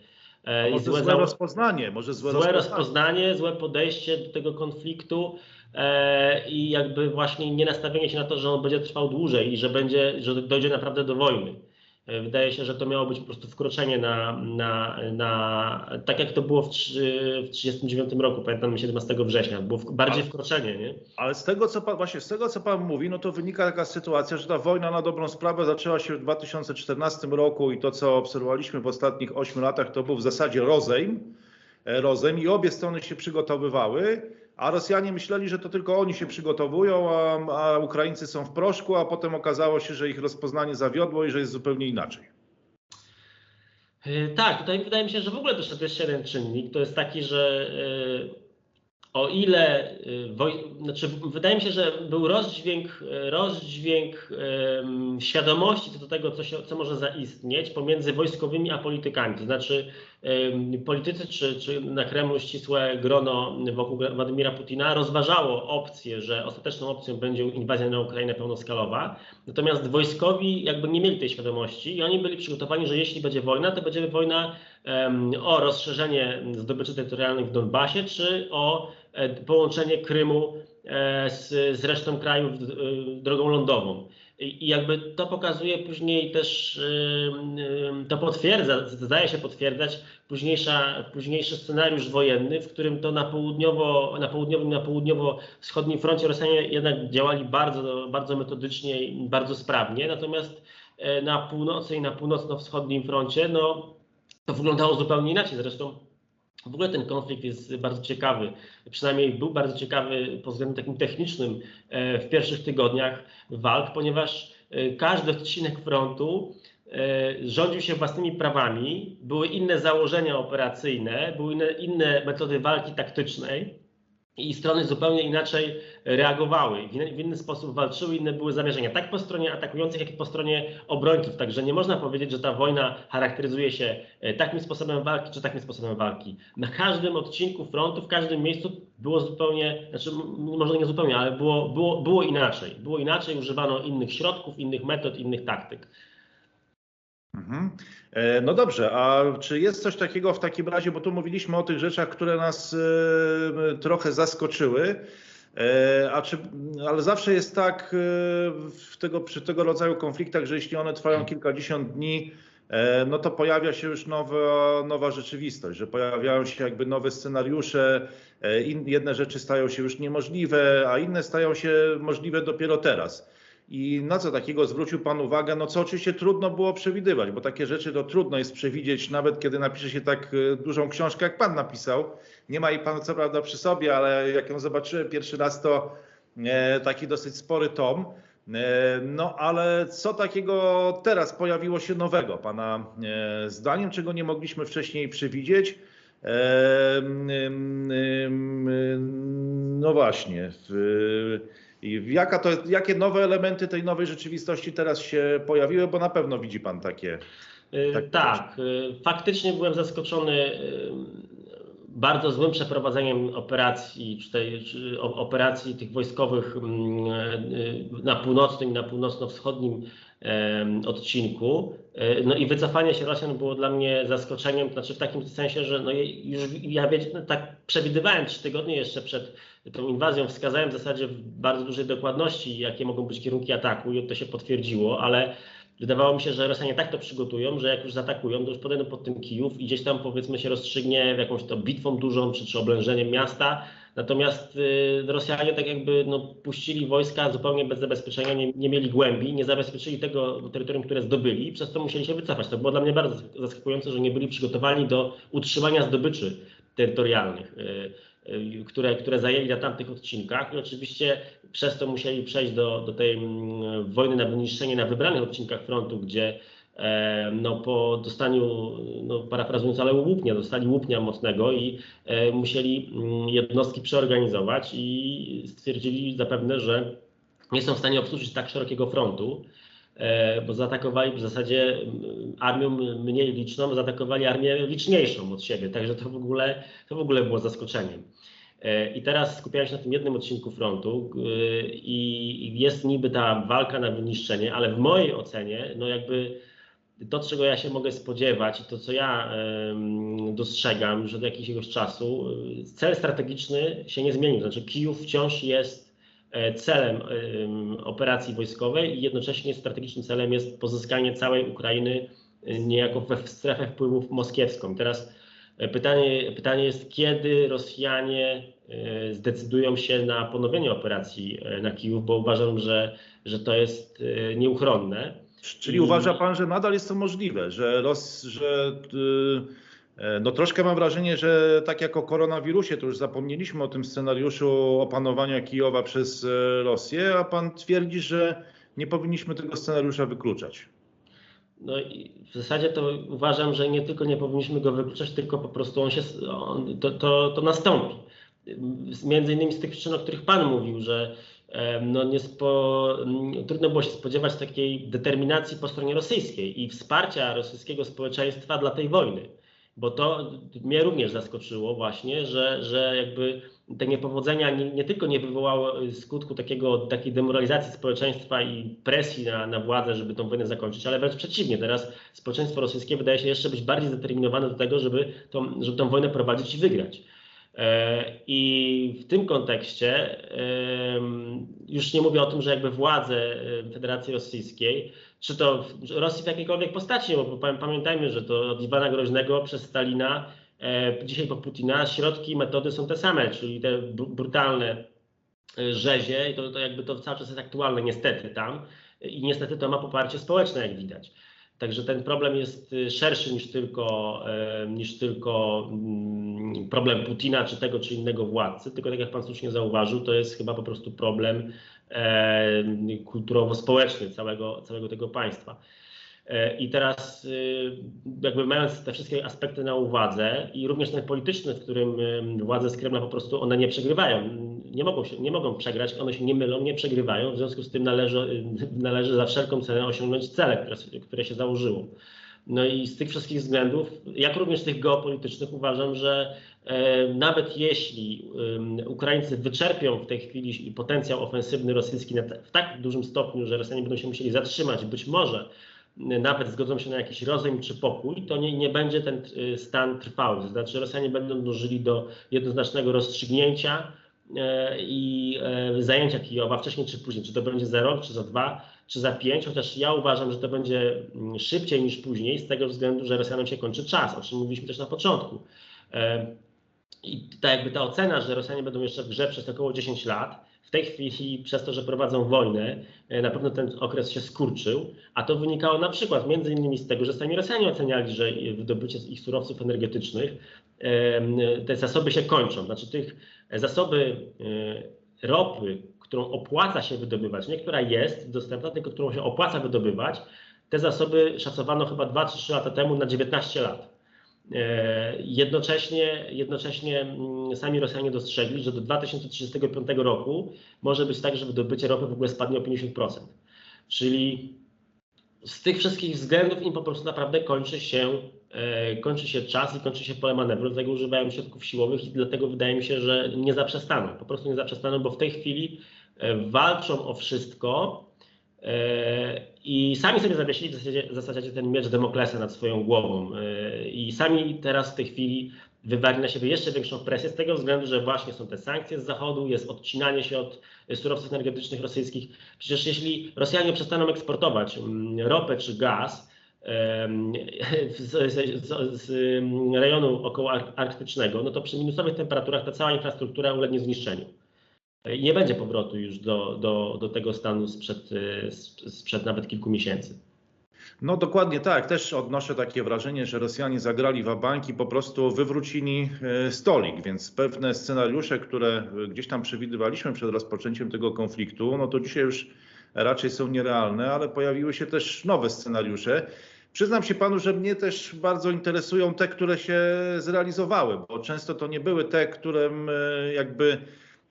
S1: E, może złe, złe rozpoznanie, może
S2: złe, złe rozpoznanie. rozpoznanie, złe podejście do tego konfliktu e, i jakby właśnie nie nastawienie się na to, że on będzie trwał dłużej i że będzie, że dojdzie naprawdę do wojny. Wydaje się, że to miało być po prostu wkroczenie na, na, na tak jak to było w 1939 roku, pamiętam 17 września, było bardziej ale, wkroczenie, nie?
S1: Ale z tego, co pan, właśnie z tego, co pan mówi, no to wynika taka sytuacja, że ta wojna na dobrą sprawę zaczęła się w 2014 roku i to, co obserwowaliśmy w ostatnich 8 latach, to był w zasadzie rozejm, e, rozejm i obie strony się przygotowywały a Rosjanie myśleli, że to tylko oni się przygotowują, a, a Ukraińcy są w proszku, a potem okazało się, że ich rozpoznanie zawiodło i że jest zupełnie inaczej.
S2: E, tak, tutaj wydaje mi się, że w ogóle też jest jeden czynnik. To jest taki, że e, o ile, y, znaczy wydaje mi się, że był rozdźwięk, rozdźwięk świadomości co do tego, co, się, co może zaistnieć pomiędzy wojskowymi a politykami. To znaczy politycy czy, czy na Kremlu ścisłe grono wokół Władimira Putina rozważało opcję, że ostateczną opcją będzie inwazja na Ukrainę pełnoskalowa, natomiast wojskowi jakby nie mieli tej świadomości i oni byli przygotowani, że jeśli będzie wojna, to będzie wojna um, o rozszerzenie zdobyczy terytorialnych w Donbasie, czy o E, połączenie Krymu e, z, z resztą kraju e, drogą lądową. I jakby to pokazuje później też, to potwierdza, zdaje się potwierdzać późniejsza, późniejszy scenariusz wojenny, w którym to na, południowo, na południowym, na południowo-wschodnim froncie Rosjanie jednak działali bardzo, bardzo metodycznie i bardzo sprawnie, natomiast na północy i na północno-wschodnim froncie no, to wyglądało zupełnie inaczej. Zresztą w ogóle ten konflikt jest bardzo ciekawy, przynajmniej był bardzo ciekawy pod względem takim technicznym e, w pierwszych tygodniach walk, ponieważ e, każdy odcinek frontu e, rządził się własnymi prawami, były inne założenia operacyjne, były inne, inne metody walki taktycznej i strony zupełnie inaczej reagowały, w inny sposób walczyły, inne były zamierzenia, tak po stronie atakujących, jak i po stronie obrońców. Także nie można powiedzieć, że ta wojna charakteryzuje się e, takim sposobem walki, czy takim sposobem walki. Na każdym odcinku frontu, w każdym miejscu było zupełnie, znaczy może nie zupełnie, ale było, było, było inaczej. Było inaczej, używano innych środków, innych metod, innych taktyk.
S1: Mhm. E, no dobrze, a czy jest coś takiego w takim razie, bo tu mówiliśmy o tych rzeczach, które nas e, trochę zaskoczyły, e, a czy, ale zawsze jest tak w tego, przy tego rodzaju konfliktach, że jeśli one trwają kilkadziesiąt dni, no to pojawia się już nowa, nowa rzeczywistość, że pojawiają się jakby nowe scenariusze, jedne rzeczy stają się już niemożliwe, a inne stają się możliwe dopiero teraz. I na co takiego zwrócił Pan uwagę? No co oczywiście trudno było przewidywać, bo takie rzeczy to trudno jest przewidzieć, nawet kiedy napisze się tak e, dużą książkę, jak Pan napisał. Nie ma jej Pan co prawda przy sobie, ale jak ją zobaczyłem pierwszy raz, to e, taki dosyć spory tom. E, no ale co takiego teraz pojawiło się nowego Pana zdaniem, czego nie mogliśmy wcześniej przewidzieć? No właśnie. I jaka to, jakie nowe elementy tej nowej rzeczywistości teraz się pojawiły, bo na pewno widzi Pan takie.
S2: takie tak, rzeczy. Y, faktycznie byłem zaskoczony y, bardzo złym przeprowadzeniem operacji, czy tej, czy operacji tych wojskowych mm, y, na północnym i na północno-wschodnim odcinku. E, no i wycofanie się Rosjan było dla mnie zaskoczeniem, znaczy w takim sensie, że no już ja no tak przewidywałem trzy tygodnie jeszcze przed tą inwazją, wskazałem w zasadzie w bardzo dużej dokładności, jakie mogą być kierunki ataku i to się potwierdziło, ale wydawało mi się, że Rosjanie tak to przygotują, że jak już zaatakują, to już podejdą pod tym Kijów i gdzieś tam powiedzmy się rozstrzygnie jakąś to bitwą dużą czy, czy oblężeniem miasta, Natomiast y, Rosjanie tak jakby no, puścili wojska zupełnie bez zabezpieczenia, nie, nie, mieli głębi, nie zabezpieczyli tego terytorium, które zdobyli i przez to musieli się wycofać. To było dla mnie bardzo zaskakujące, że nie byli przygotowani do utrzymania zdobyczy terytorialnych, y, y, które, które zajęli na tamtych odcinkach i oczywiście przez to musieli przejść do, do tej mm, wojny na wyniszczenie na wybranych odcinkach frontu, gdzie no, po dostaniu, no, parafrazując, ale łupnia, dostali łupnia mocnego i e, musieli mm, jednostki przeorganizować i stwierdzili zapewne, że nie są w stanie obsłużyć tak szerokiego frontu, e, bo zaatakowali w zasadzie mm, armią mniej liczną, zaatakowali armię liczniejszą od siebie, także to w ogóle, to w ogóle było zaskoczeniem. I teraz skupiają się na tym jednym odcinku frontu i jest niby ta walka na wyniszczenie, ale w mojej ocenie, no jakby to, czego ja się mogę spodziewać i to, co ja dostrzegam już od jakiegoś czasu, cel strategiczny się nie zmienił. Znaczy, Kijów wciąż jest e, celem operacji wojskowej i jednocześnie strategicznym celem jest pozyskanie całej Ukrainy e, niejako we strefę wpływów moskiewską. Teraz e, pytanie, pytanie jest, kiedy Rosjanie zdecydują się na ponowienie operacji na Kijów, bo uważam, że, że to jest nieuchronne.
S1: Czyli uważa pan, że nadal jest to możliwe, że, los, że y, no troszkę mam wrażenie, że tak jak o koronawirusie, to już zapomnieliśmy o tym scenariuszu opanowania Kijowa przez e, Rosję, a pan twierdzi, że nie powinniśmy tego scenariusza wykluczać.
S2: No i w zasadzie to uważam, że nie tylko nie powinniśmy go wykluczać, tylko po prostu on się, on, to, to, to nastąpi. Między innymi z tych przyczyn, o których Pan mówił, że no nie spo, trudno było się spodziewać takiej determinacji po stronie rosyjskiej i wsparcia rosyjskiego społeczeństwa dla tej wojny. Bo to mnie również zaskoczyło właśnie, że, że jakby te niepowodzenia nie, nie tylko nie wywołały skutku takiego, takiej demoralizacji społeczeństwa i presji na, na władzę, żeby tą wojnę zakończyć, ale wręcz przeciwnie. Teraz społeczeństwo rosyjskie wydaje się jeszcze być bardziej zdeterminowane do tego, żeby tą, żeby tą wojnę prowadzić i wygrać. E, I w tym kontekście już nie mówię o tym, że jakby władze Federacji Rosyjskiej, czy to Rosji w jakiejkolwiek postaci, bo pamiętajmy, że to od Iwana Groźnego przez Stalina, e, dzisiaj po Putina, środki i metody są te same, czyli te brutalne e, rzezie i to, to jakby to cały czas jest aktualne niestety tam i niestety to ma poparcie społeczne, jak widać. Także ten problem jest y, szerszy niż tylko, niż tylko mm, problem Putina czy tego czy innego władcy, tylko tak jak Pan słusznie zauważył, to jest chyba po prostu problem kulturowo-społeczny całego, całego tego państwa. E, I teraz y, jakby mając te wszystkie aspekty na uwadze i również ten polityczny, w którym władze z Kremla po prostu one nie przegrywają, nie mogą, się, nie mogą przegrać, one się nie mylą, nie przegrywają, w związku z tym należy, należy za wszelką cenę osiągnąć cele, które, które się założyło. No i z tych wszystkich względów, jak również tych geopolitycznych, uważam, że e, nawet jeśli Ukraińcy wyczerpią w tej chwili potencjał ofensywny rosyjski w tak dużym stopniu, że Rosjanie będą się musieli zatrzymać, być może nawet zgodzą się na jakiś rozejm czy pokój, to nie, nie będzie ten y, stan trwały. To znaczy Rosjanie będą dążyli do jednoznacznego rozstrzygnięcia i zajęcia Kijowa wcześniej czy później, czy to będzie za rok, czy za dwa, czy za pięć, chociaż ja uważam, że to będzie mm, szybciej niż później, z tego względu, że Rosjanom się kończy czas, o czym mówiliśmy też na początku. I ta jakby ta ocena, że Rosjanie będą jeszcze w grze przez około 10 lat, tej chwili przez to, że prowadzą wojnę, e, na pewno ten okres się skurczył, a to wynikało na przykład między innymi z tego, że sami Rosjanie oceniali, że wydobycie ich surowców energetycznych, te zasoby się kończą. Znaczy tych zasoby e, ropy, którą opłaca się wydobywać, nie która jest dostępna, tylko którą się opłaca wydobywać, te zasoby szacowano chyba 2-3 lata temu na 19 lat. E, jednocześnie, jednocześnie mm, sami Rosjanie dostrzegli, że do 2035 roku może być tak, że wydobycie ropy w ogóle spadnie o 50%. Czyli z tych wszystkich względów im po prostu naprawdę kończy się, e, kończy się czas i kończy się pole manewru, dlatego używają środków siłowych i dlatego wydaje mi się, że nie zaprzestaną. Po prostu nie zaprzestaną, bo w tej chwili e, walczą o wszystko, i sami sobie zawiesili w zasadzie, w zasadzie ten miecz Demoklesa nad swoją głową. E, I sami teraz w tej chwili wywarli na siebie jeszcze większą presję z tego względu, że właśnie są te sankcje z Zachodu, jest odcinanie się od surowców energetycznych rosyjskich. Przecież jeśli Rosjanie przestaną eksportować mm, ropę czy gaz z, z, z rejonu około arktycznego, no to przy minusowych temperaturach ta cała infrastruktura ulegnie zniszczeniu i nie będzie powrotu już do, do, do tego stanu sprzed, e, sprzed nawet kilku miesięcy.
S1: No dokładnie tak. Też odnoszę takie wrażenie, że Rosjanie zagrali w banki, po prostu wywrócili e, stolik, więc pewne scenariusze, które gdzieś tam przewidywaliśmy przed rozpoczęciem tego konfliktu, no to dzisiaj już raczej są nierealne, ale pojawiły się też nowe scenariusze. Przyznam się panu, że mnie też bardzo interesują te, które się zrealizowały, bo często to nie były te, którym jakby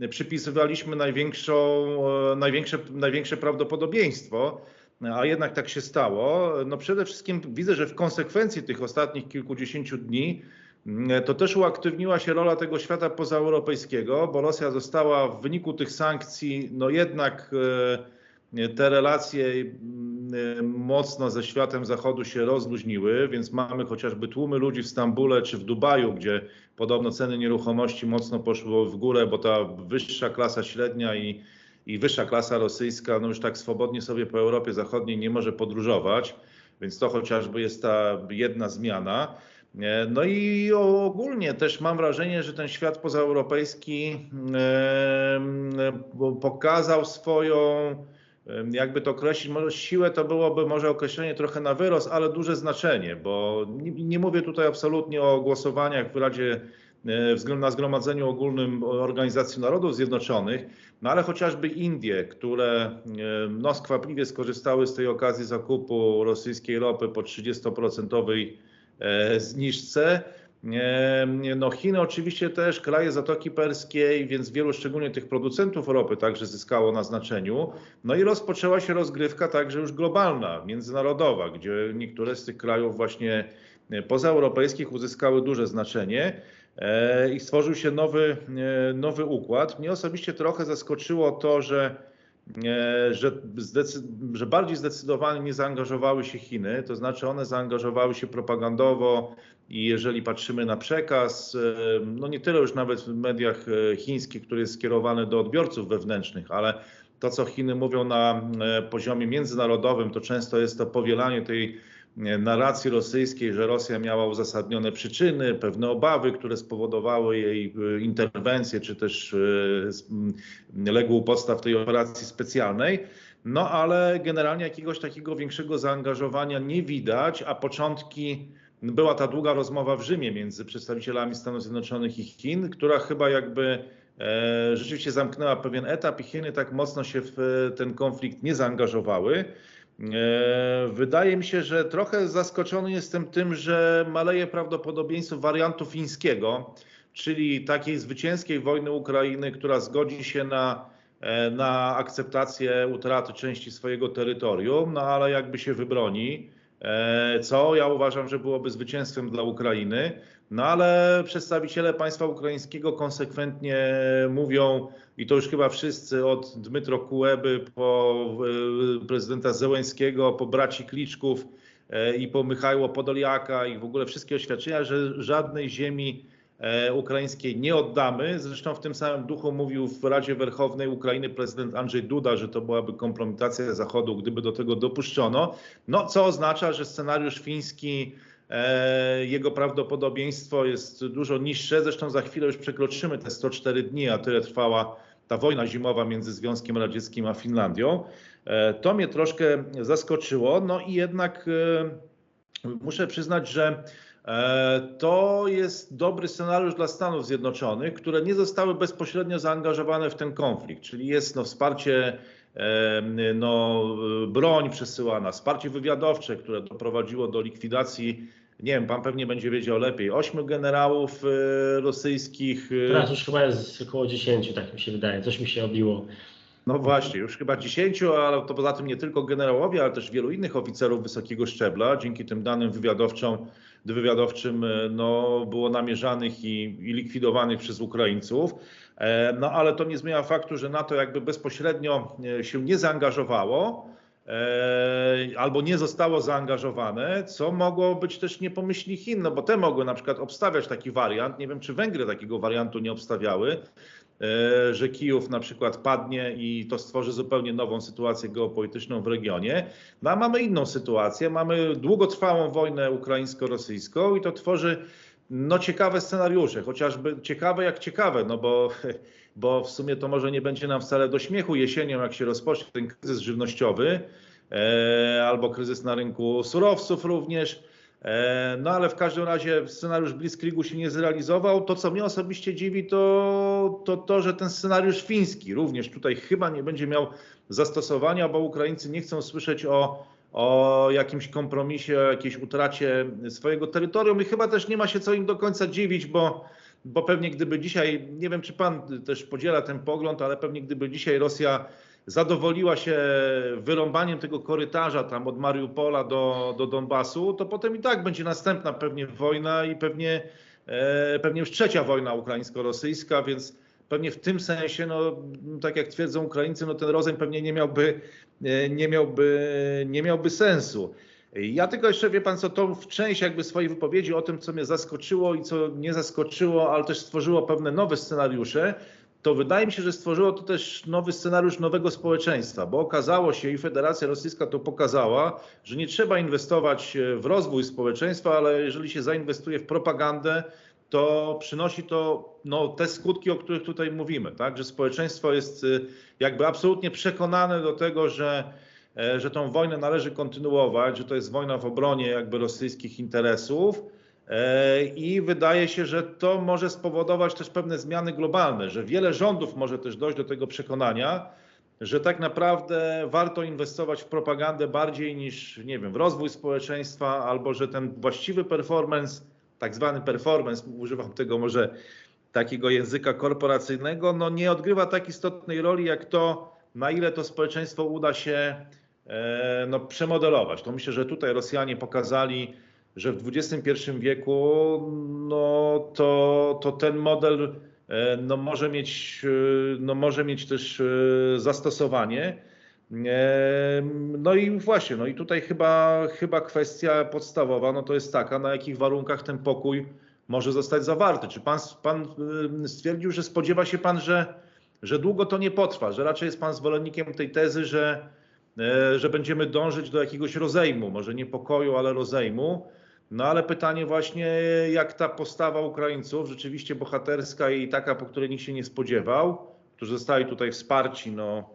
S1: przypisywaliśmy największą, e, największe, największe prawdopodobieństwo, a jednak tak się stało. No przede wszystkim widzę, że w konsekwencji tych ostatnich kilkudziesięciu dni mm, to też uaktywniła się rola tego świata pozaeuropejskiego, bo Rosja została w wyniku tych sankcji, no jednak e, te relacje mm, mocno ze światem zachodu się rozluźniły, więc mamy chociażby tłumy ludzi w Stambule czy w Dubaju, gdzie Podobno ceny nieruchomości mocno poszły w górę, bo ta wyższa klasa średnia i, i wyższa klasa rosyjska no już tak swobodnie sobie po Europie Zachodniej nie może podróżować, więc to chociażby jest ta jedna zmiana. No i ogólnie też mam wrażenie, że ten świat pozaeuropejski pokazał swoją jakby to określić, może siłę to byłoby może określenie trochę na wyrost, ale duże znaczenie, bo nie, nie mówię tutaj absolutnie o głosowaniach w Radzie e, na Zgromadzeniu Ogólnym Organizacji Narodów Zjednoczonych, no ale chociażby Indie, które no, skwapliwie skorzystały z tej okazji zakupu rosyjskiej ropy po 30% e, zniżce, no Chiny oczywiście też, kraje Zatoki Perskiej, więc wielu szczególnie tych producentów ropy także zyskało na znaczeniu. No i rozpoczęła się rozgrywka także już globalna, międzynarodowa, gdzie niektóre z tych krajów właśnie e, pozaeuropejskich uzyskały duże znaczenie e, i stworzył się nowy, e, nowy układ. Mnie osobiście trochę zaskoczyło to, że że, że bardziej zdecydowanie nie zaangażowały się Chiny, to znaczy one zaangażowały się propagandowo i jeżeli patrzymy na przekaz, no nie tyle już nawet w mediach e, chińskich, który jest skierowany do odbiorców wewnętrznych, ale to, co Chiny mówią na e, poziomie międzynarodowym, to często jest to powielanie tej e, narracji rosyjskiej, że Rosja miała uzasadnione przyczyny, pewne obawy, które spowodowały jej interwencję, czy też legł podstaw tej operacji specjalnej. No ale generalnie jakiegoś takiego większego zaangażowania nie widać, a początki była ta długa rozmowa w Rzymie między przedstawicielami Stanów Zjednoczonych i Chin, która chyba jakby e, rzeczywiście zamknęła pewien etap i Chiny tak mocno się w ten konflikt nie zaangażowały. E, wydaje mi się, że trochę zaskoczony jestem tym, że maleje prawdopodobieństwo wariantu fińskiego, czyli takiej zwycięskiej wojny Ukrainy, która zgodzi się na, e, na akceptację utraty części swojego terytorium, no ale jakby się wybroni. E, co ja uważam, że byłoby zwycięstwem dla Ukrainy. No ale przedstawiciele państwa ukraińskiego konsekwentnie mówią, i to już chyba wszyscy od Dmytro Kułeby po e, prezydenta Zełęskiego, po braci Kliczków e, i po Michajło Podoliaka i w ogóle wszystkie oświadczenia, że żadnej ziemi ukraińskiej nie oddamy. Zresztą w tym samym duchu mówił w Radzie Werchownej Ukrainy prezydent Andrzej Duda, że to byłaby kompromitacja Zachodu, gdyby do tego dopuszczono. No, co oznacza, że scenariusz fiński e, jego prawdopodobieństwo jest dużo niższe. Zresztą za chwilę już przekroczymy te 104 dni, a tyle trwała ta wojna zimowa między Związkiem Radzieckim a Finlandią. E, to mnie troszkę zaskoczyło. No i jednak muszę przyznać, że E, to jest dobry scenariusz dla Stanów Zjednoczonych, które nie zostały bezpośrednio zaangażowane w ten konflikt, czyli jest no, wsparcie, no, broń przesyłana, wsparcie wywiadowcze, które doprowadziło do likwidacji, nie wiem, pan pewnie będzie wiedział lepiej, ośmiu generałów e, rosyjskich.
S2: E, Teraz już chyba jest około dziesięciu, tak mi się wydaje, coś mi się obiło.
S1: No właśnie, już chyba dziesięciu, ale to poza tym nie tylko generałowie, ale też wielu innych oficerów wysokiego szczebla, dzięki tym danym wywiadowczym wywiadowczym e, no, było namierzanych i, i likwidowanych przez Ukraińców. E, no ale to nie zmienia faktu, że NATO jakby bezpośrednio e, się nie zaangażowało albo nie zostało zaangażowane, co mogło być też niepomyślnie Chin, no bo te mogły na przykład obstawiać taki wariant. Nie wiem, czy Węgry takiego wariantu nie obstawiały, że Kijów na przykład padnie i to stworzy zupełnie nową sytuację geopolityczną w regionie. No a mamy inną sytuację, mamy długotrwałą wojnę ukraińsko-rosyjską i to tworzy no ciekawe scenariusze, chociażby ciekawe jak ciekawe, no bo, bo w sumie to może nie będzie nam wcale do śmiechu jesienią, jak się rozpocznie ten kryzys żywnościowy e, albo kryzys na rynku surowców również E, no ale w każdym razie scenariusz Blitzkriegu się nie zrealizował. To, co mnie osobiście dziwi, to, to to, że ten scenariusz fiński również tutaj chyba nie będzie miał zastosowania, bo Ukraińcy nie chcą słyszeć o, o jakimś kompromisie, o jakiejś utracie swojego terytorium i chyba też nie ma się co im do końca dziwić, bo, bo pewnie gdyby dzisiaj, nie wiem czy pan też podziela ten pogląd, ale pewnie gdyby dzisiaj Rosja zadowoliła się wyrąbaniem tego korytarza tam od Mariupola do, do Donbasu, to potem i tak będzie następna pewnie wojna i pewnie, e, pewnie już trzecia wojna ukraińsko-rosyjska, więc pewnie w tym sensie, no, tak jak twierdzą Ukraińcy, no, ten rozejm pewnie nie miałby, e, nie miałby, nie miałby sensu. Ja tylko jeszcze, wie pan co, w część jakby swojej wypowiedzi o tym, co mnie zaskoczyło i co nie zaskoczyło, ale też stworzyło pewne nowe scenariusze, to wydaje mi się, że stworzyło to też nowy scenariusz nowego społeczeństwa, bo okazało się i Federacja Rosyjska to pokazała, że nie trzeba inwestować w rozwój społeczeństwa, ale jeżeli się zainwestuje w propagandę, to przynosi to no, te skutki, o których tutaj mówimy, tak? że społeczeństwo jest y, jakby absolutnie przekonane do tego, że, e, że tą wojnę należy kontynuować, że to jest wojna w obronie jakby rosyjskich interesów E, I wydaje się, że to może spowodować też pewne zmiany globalne, że wiele rządów może też dojść do tego przekonania, że tak naprawdę warto inwestować w propagandę bardziej niż, nie wiem, w rozwój społeczeństwa, albo że ten właściwy performance, tak zwany performance, używam tego może takiego języka korporacyjnego, no nie odgrywa tak istotnej roli jak to, na ile to społeczeństwo uda się e, no, przemodelować. To myślę, że tutaj Rosjanie pokazali, że w XXI wieku no, to, to ten model e, no, może, mieć, e, no, może mieć też e, zastosowanie. No i właśnie, no i tutaj chyba, chyba kwestia podstawowa no to jest taka, na jakich warunkach ten pokój może zostać zawarty. Czy pan, pan stwierdził, że spodziewa się pan, że, że długo to nie potrwa, że raczej jest pan zwolennikiem tej tezy, że, że będziemy dążyć do jakiegoś rozejmu, może nie pokoju, ale rozejmu. No ale pytanie właśnie, jak ta postawa Ukraińców, rzeczywiście bohaterska i taka, po której nikt się nie spodziewał, którzy zostali tutaj wsparci no,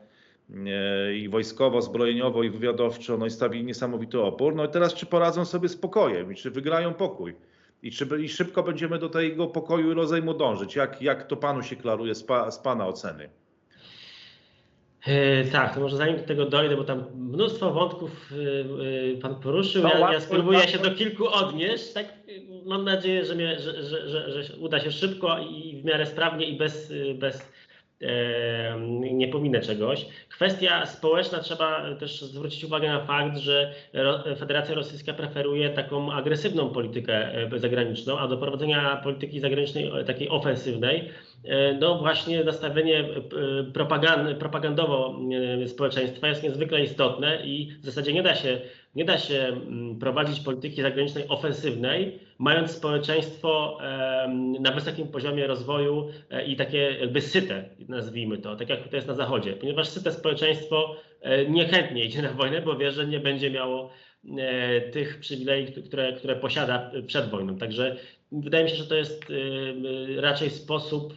S1: i wojskowo, zbrojeniowo i wywiadowczo, no i stawili niesamowity opór. No i teraz czy poradzą sobie z pokojem i czy wygrają pokój? I czy i szybko będziemy do tego pokoju i rozejmu dążyć? Jak, jak to panu się klaruje z, pa, z pana oceny?
S2: E, tak, to może zanim do tego dojdę, bo tam mnóstwo wątków e, e, Pan poruszył. Ja, ja spróbuję się do kilku odnieść. Tak, mam nadzieję, że, mnie, że, że, że, uda się szybko i w miarę sprawnie i bez, bez nie pominę czegoś. Kwestia społeczna, trzeba też zwrócić uwagę na fakt, że Federacja Rosyjska preferuje taką agresywną politykę zagraniczną, a do prowadzenia polityki zagranicznej takiej ofensywnej E, no właśnie nastawienie e, propagand, propagandowo e, społeczeństwa jest niezwykle istotne i w zasadzie nie da się, nie da się mm, prowadzić polityki zagranicznej ofensywnej mając społeczeństwo na wysokim poziomie rozwoju e, i takie jakby syte, nazwijmy to, tak jak to jest na Zachodzie, ponieważ syte społeczeństwo e, niechętnie idzie na wojnę, bo wie, że nie będzie miało e, tych przywilejów, które, które posiada przed wojną. Także wydaje mi się, że to jest raczej sposób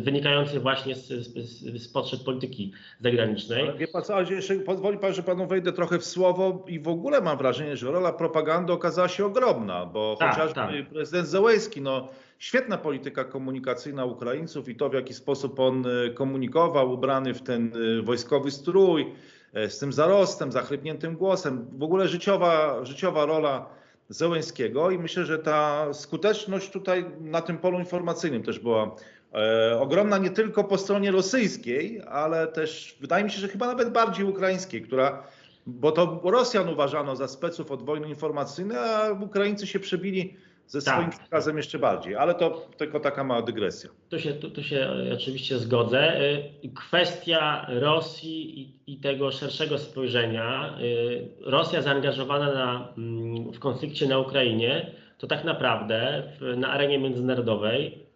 S2: wynikający właśnie z, z, z potrzeb polityki zagranicznej.
S1: Ale wie pan co, jeszcze pozwoli pan, że panu wejdę trochę w słowo i w ogóle mam wrażenie, że rola propagandy okazała się ogromna, bo tak, chociażby tak. prezydent Zełejski, no świetna polityka komunikacyjna Ukraińców i to w jaki sposób on e, komunikował, ubrany w ten wojskowy strój, e, z tym zarostem, zachrypniętym głosem, w ogóle życiowa, życiowa rola Zełęskiego i myślę, że ta skuteczność tutaj na tym polu informacyjnym też była e, ogromna nie tylko po stronie rosyjskiej, ale też wydaje mi się, że chyba nawet bardziej ukraińskiej, która, bo to Rosjan uważano za speców od wojny informacyjnej, a Ukraińcy się przebili ze tak. swoim przekazem jeszcze bardziej, ale to tylko taka mała dygresja.
S2: Tu się, tu, tu się oczywiście zgodzę. Y, kwestia Rosji i, i, tego szerszego spojrzenia. Y, Rosja zaangażowana na, mm, w konflikcie na Ukrainie to tak naprawdę w, na arenie międzynarodowej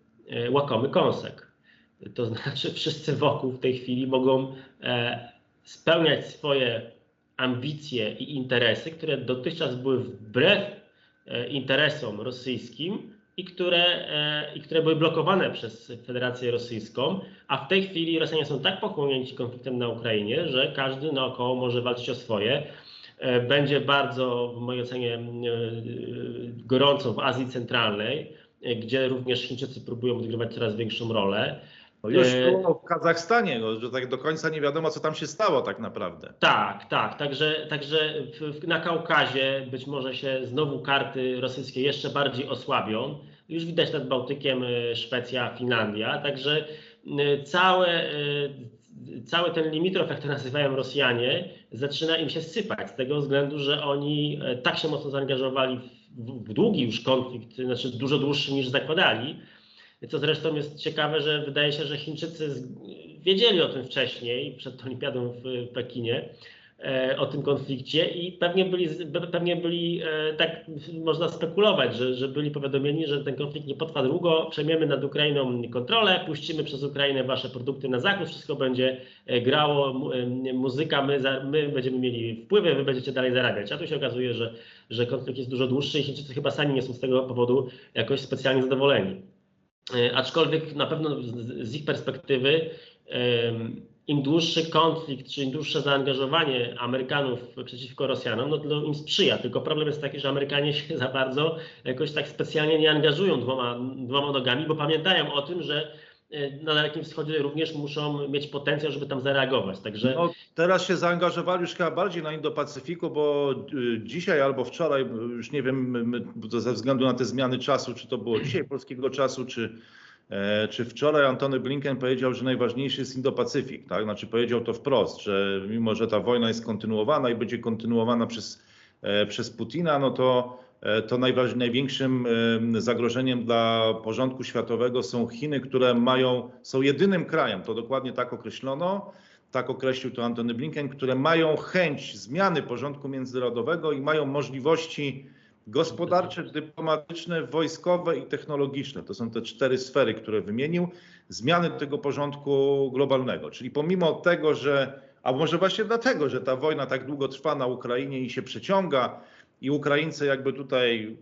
S2: łakomy kąsek. To znaczy wszyscy wokół w tej chwili mogą e, spełniać swoje ambicje i interesy, które dotychczas były wbrew E, interesom rosyjskim i które, e, i które były blokowane przez Federację Rosyjską, a w tej chwili Rosjanie są tak pochłonięci konfliktem na Ukrainie, że każdy naokoło może walczyć o swoje. E, będzie bardzo, w mojej ocenie, gorąco w Azji Centralnej, gdzie również Chińczycy próbują odgrywać coraz większą rolę.
S1: No już e, było w Kazachstanie, no, że tak do końca nie wiadomo, co tam się stało tak naprawdę.
S2: Tak, tak. Także, także w, na Kaukazie być może się znowu karty rosyjskie jeszcze bardziej osłabią. Już widać nad Bałtykiem e, Szwecja, Finlandia. Także e, całe, cały ten limitrow, jak to nazywają Rosjanie, zaczyna im się sypać z tego względu, że oni tak się mocno zaangażowali w, w długi już konflikt, znaczy dużo dłuższy niż zakładali co zresztą jest ciekawe, że wydaje się, że Chińczycy wiedzieli o tym wcześniej, przed Olimpiadą w Pekinie, e, o tym konflikcie i pewnie byli, pewnie byli e, tak można spekulować, że, że byli powiadomieni, że ten konflikt nie potrwa długo, przejmiemy nad Ukrainą kontrolę, puścimy przez Ukrainę wasze produkty na zachód, wszystko będzie e, grało, muzyka, my, my będziemy mieli wpływy, wy będziecie dalej zarabiać. A tu się okazuje, że, że konflikt jest dużo dłuższy i Chińczycy chyba sami nie są z tego powodu jakoś specjalnie zadowoleni. E, aczkolwiek na pewno z ich perspektywy im dłuższy konflikt, czy im dłuższe zaangażowanie Amerykanów przeciwko Rosjanom, no to im sprzyja. Tylko problem jest taki, że Amerykanie się za bardzo jakoś tak specjalnie nie angażują dwoma, dwoma nogami, bo pamiętają o tym, że na Dalekim Wschodzie również muszą mieć potencjał, żeby tam zareagować. Także... No,
S1: teraz się zaangażowali już chyba bardziej na Indo-Pacyfiku, bo y, dzisiaj albo wczoraj, już nie wiem, ze względu na te zmiany czasu, czy to było dzisiaj polskiego czasu, czy, e, czy wczoraj Antony Blinken powiedział, że najważniejszy jest Indo-Pacyfik. Tak? Znaczy powiedział to wprost, że mimo, że ta wojna jest kontynuowana i będzie kontynuowana przez, e, przez Putina, no to E, to największym zagrożeniem dla porządku światowego są Chiny, które mają, są jedynym krajem, to dokładnie tak określono, tak określił to Antony Blinken, które mają chęć zmiany porządku międzynarodowego i mają możliwości gospodarcze, dyplomatyczne, wojskowe i technologiczne. To są te cztery sfery, które wymienił, zmiany tego porządku globalnego. Czyli pomimo tego, że, a może właśnie dlatego, że ta wojna tak długo trwa na Ukrainie i się przeciąga, i Ukraińcy jakby tutaj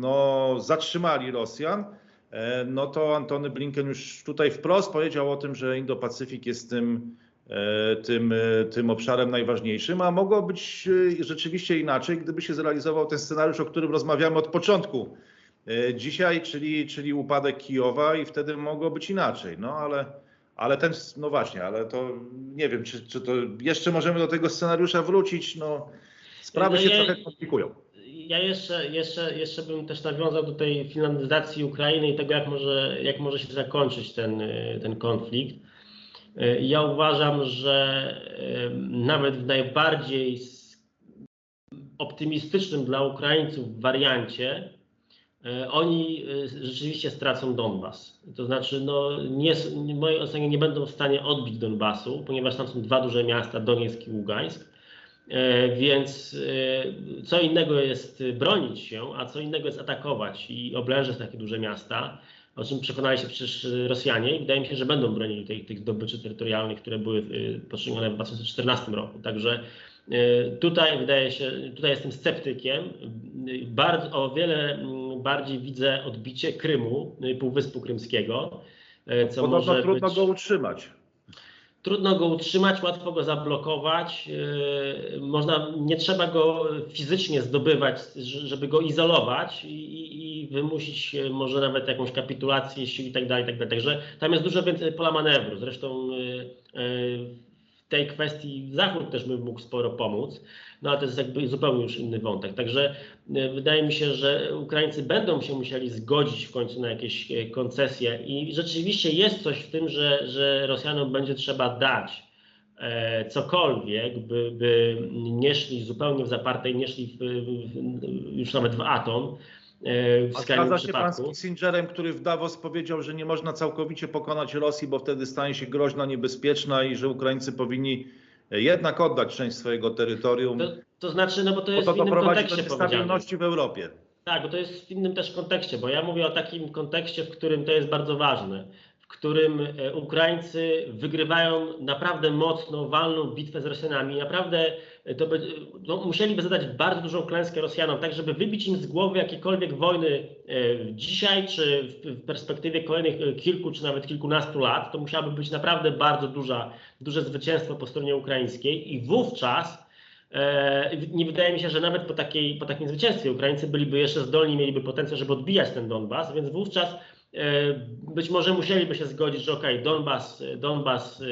S1: no, zatrzymali Rosjan, e, no to Antony Blinken już tutaj wprost powiedział o tym, że Indo-Pacyfik jest tym, e, tym, e, tym obszarem najważniejszym, a mogło być rzeczywiście inaczej, gdyby się zrealizował ten scenariusz, o którym rozmawiamy od początku dzisiaj, czyli, czyli upadek Kijowa i wtedy mogło być inaczej. No ale, ale ten, no właśnie, ale to nie wiem, czy, czy to jeszcze możemy do tego scenariusza wrócić. No, Sprawy no się ja, trochę komplikują.
S2: Ja jeszcze, jeszcze, jeszcze bym też nawiązał do tej finlandyzacji Ukrainy i tego, jak może, jak może się zakończyć ten, ten konflikt. Ja uważam, że nawet w najbardziej optymistycznym dla Ukraińców wariancie e, oni e, rzeczywiście stracą Donbas. To znaczy, no, nie, w mojej ocenie nie będą w stanie odbić Donbasu, ponieważ tam są dwa duże miasta, Donieck i Ługańsk więc e, co innego jest bronić się, a co innego jest atakować i oblężyć takie duże miasta, o czym przekonali się przecież Rosjanie i wydaje mi się, że będą bronili tych, tych zdobyczy terytorialnych, które były poczynione w 2014 roku. Także tutaj wydaje się, tutaj jestem sceptykiem. Bardzo, o wiele mm, bardziej widzę odbicie Krymu, Półwyspu Krymskiego.
S1: Co Podobno może trudno być... go utrzymać.
S2: Trudno go utrzymać, łatwo go zablokować. Yy, można, nie trzeba go fizycznie zdobywać, żeby go izolować i, i wymusić może nawet jakąś kapitulację sił i tak dalej, tak dalej. Także tam jest dużo więcej pola manewru. Zresztą yy, yy, tej kwestii Zachód też by mógł sporo pomóc no ale to jest jakby zupełnie już inny wątek. Także e, wydaje mi się, że Ukraińcy będą się musieli zgodzić w końcu na jakieś e, koncesje i rzeczywiście jest coś w tym, że, że Rosjanom będzie trzeba dać e, cokolwiek, by, by nie szli zupełnie w zapartej, nie szli w, w, już nawet w atom.
S1: W A zgadza się pan z Kissingerem, który w Davos powiedział, że nie można całkowicie pokonać Rosji, bo wtedy stanie się groźna, niebezpieczna i że Ukraińcy powinni jednak oddać część swojego terytorium.
S2: To, to znaczy, no bo to jest bo to w innym kontekście
S1: do stabilności w Europie.
S2: Tak, bo to jest w innym też kontekście, bo ja mówię o takim kontekście, w którym to jest bardzo ważne, w którym e, Ukraińcy wygrywają naprawdę mocno, walną bitwę z Rosjanami. Naprawdę to by, no, musieliby zadać bardzo dużą klęskę Rosjanom, tak żeby wybić im z głowy jakiekolwiek wojny e, dzisiaj, czy w perspektywie kolejnych e, kilku, czy nawet kilkunastu lat, to musiałoby być naprawdę bardzo duża, duże zwycięstwo po stronie ukraińskiej. I wówczas e, nie wydaje mi się, że nawet po, takiej, po takim zwycięstwie Ukraińcy byliby jeszcze zdolni, mieliby potencjał, żeby odbijać ten Donbas, więc wówczas być może musieliby się zgodzić, że ok, Donbas, Donbas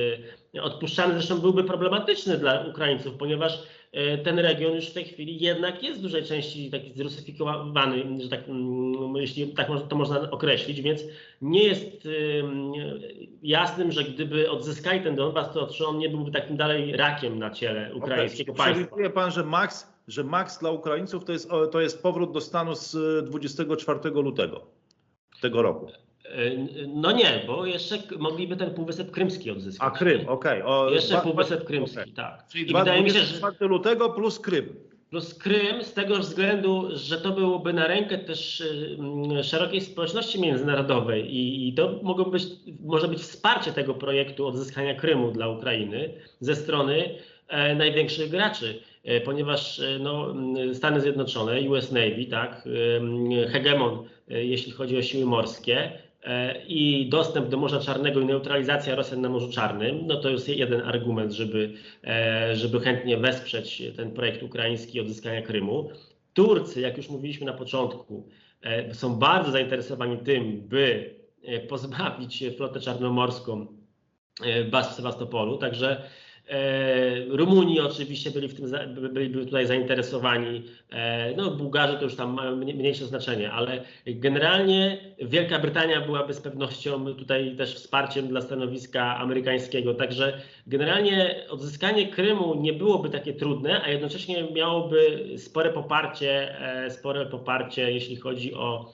S2: odpuszczany zresztą byłby problematyczny dla Ukraińców, ponieważ e, ten region już w tej chwili jednak jest w dużej części taki zrusyfikowany, że tak, mm, jeśli tak to można określić, więc nie jest jasnym, że gdyby odzyskali ten Donbas, to czy on nie byłby takim dalej rakiem na ciele ukraińskiego okay. państwa.
S1: Przewiduje pan, że Max, że Max dla Ukraińców to jest, to jest powrót do stanu z 24 lutego tego roku.
S2: No nie, bo jeszcze mogliby ten Półwysep Krymski odzyskać.
S1: A Krym, okej.
S2: Okay. Jeszcze dwa, Półwysep Krymski, okay. tak.
S1: Czyli I wydaje mi się, że lutego plus Krym.
S2: Plus Krym z tego względu, że to byłoby na rękę też mm, szerokiej społeczności międzynarodowej i, i to mogło być, może być wsparcie tego projektu odzyskania Krymu dla Ukrainy ze strony e, największych graczy e, ponieważ e, no, Stany Zjednoczone, US Navy, tak, hegemon, jeśli chodzi o siły morskie, E, i dostęp do Morza Czarnego i neutralizacja Rosjan na Morzu Czarnym, no to jest jeden argument, żeby, e, żeby chętnie wesprzeć ten projekt ukraiński odzyskania Krymu. Turcy, jak już mówiliśmy na początku, e, są bardzo zainteresowani tym, by pozbawić flotę czarnomorską baz w Sewastopolu, także E, Rumuni oczywiście byli, w tym, byli tutaj zainteresowani. E, no, Bułgarzy to już tam mają mniejsze znaczenie, ale generalnie Wielka Brytania byłaby z pewnością tutaj też wsparciem dla stanowiska amerykańskiego. Także generalnie odzyskanie Krymu nie byłoby takie trudne, a jednocześnie miałoby spore poparcie, e, spore poparcie, jeśli chodzi o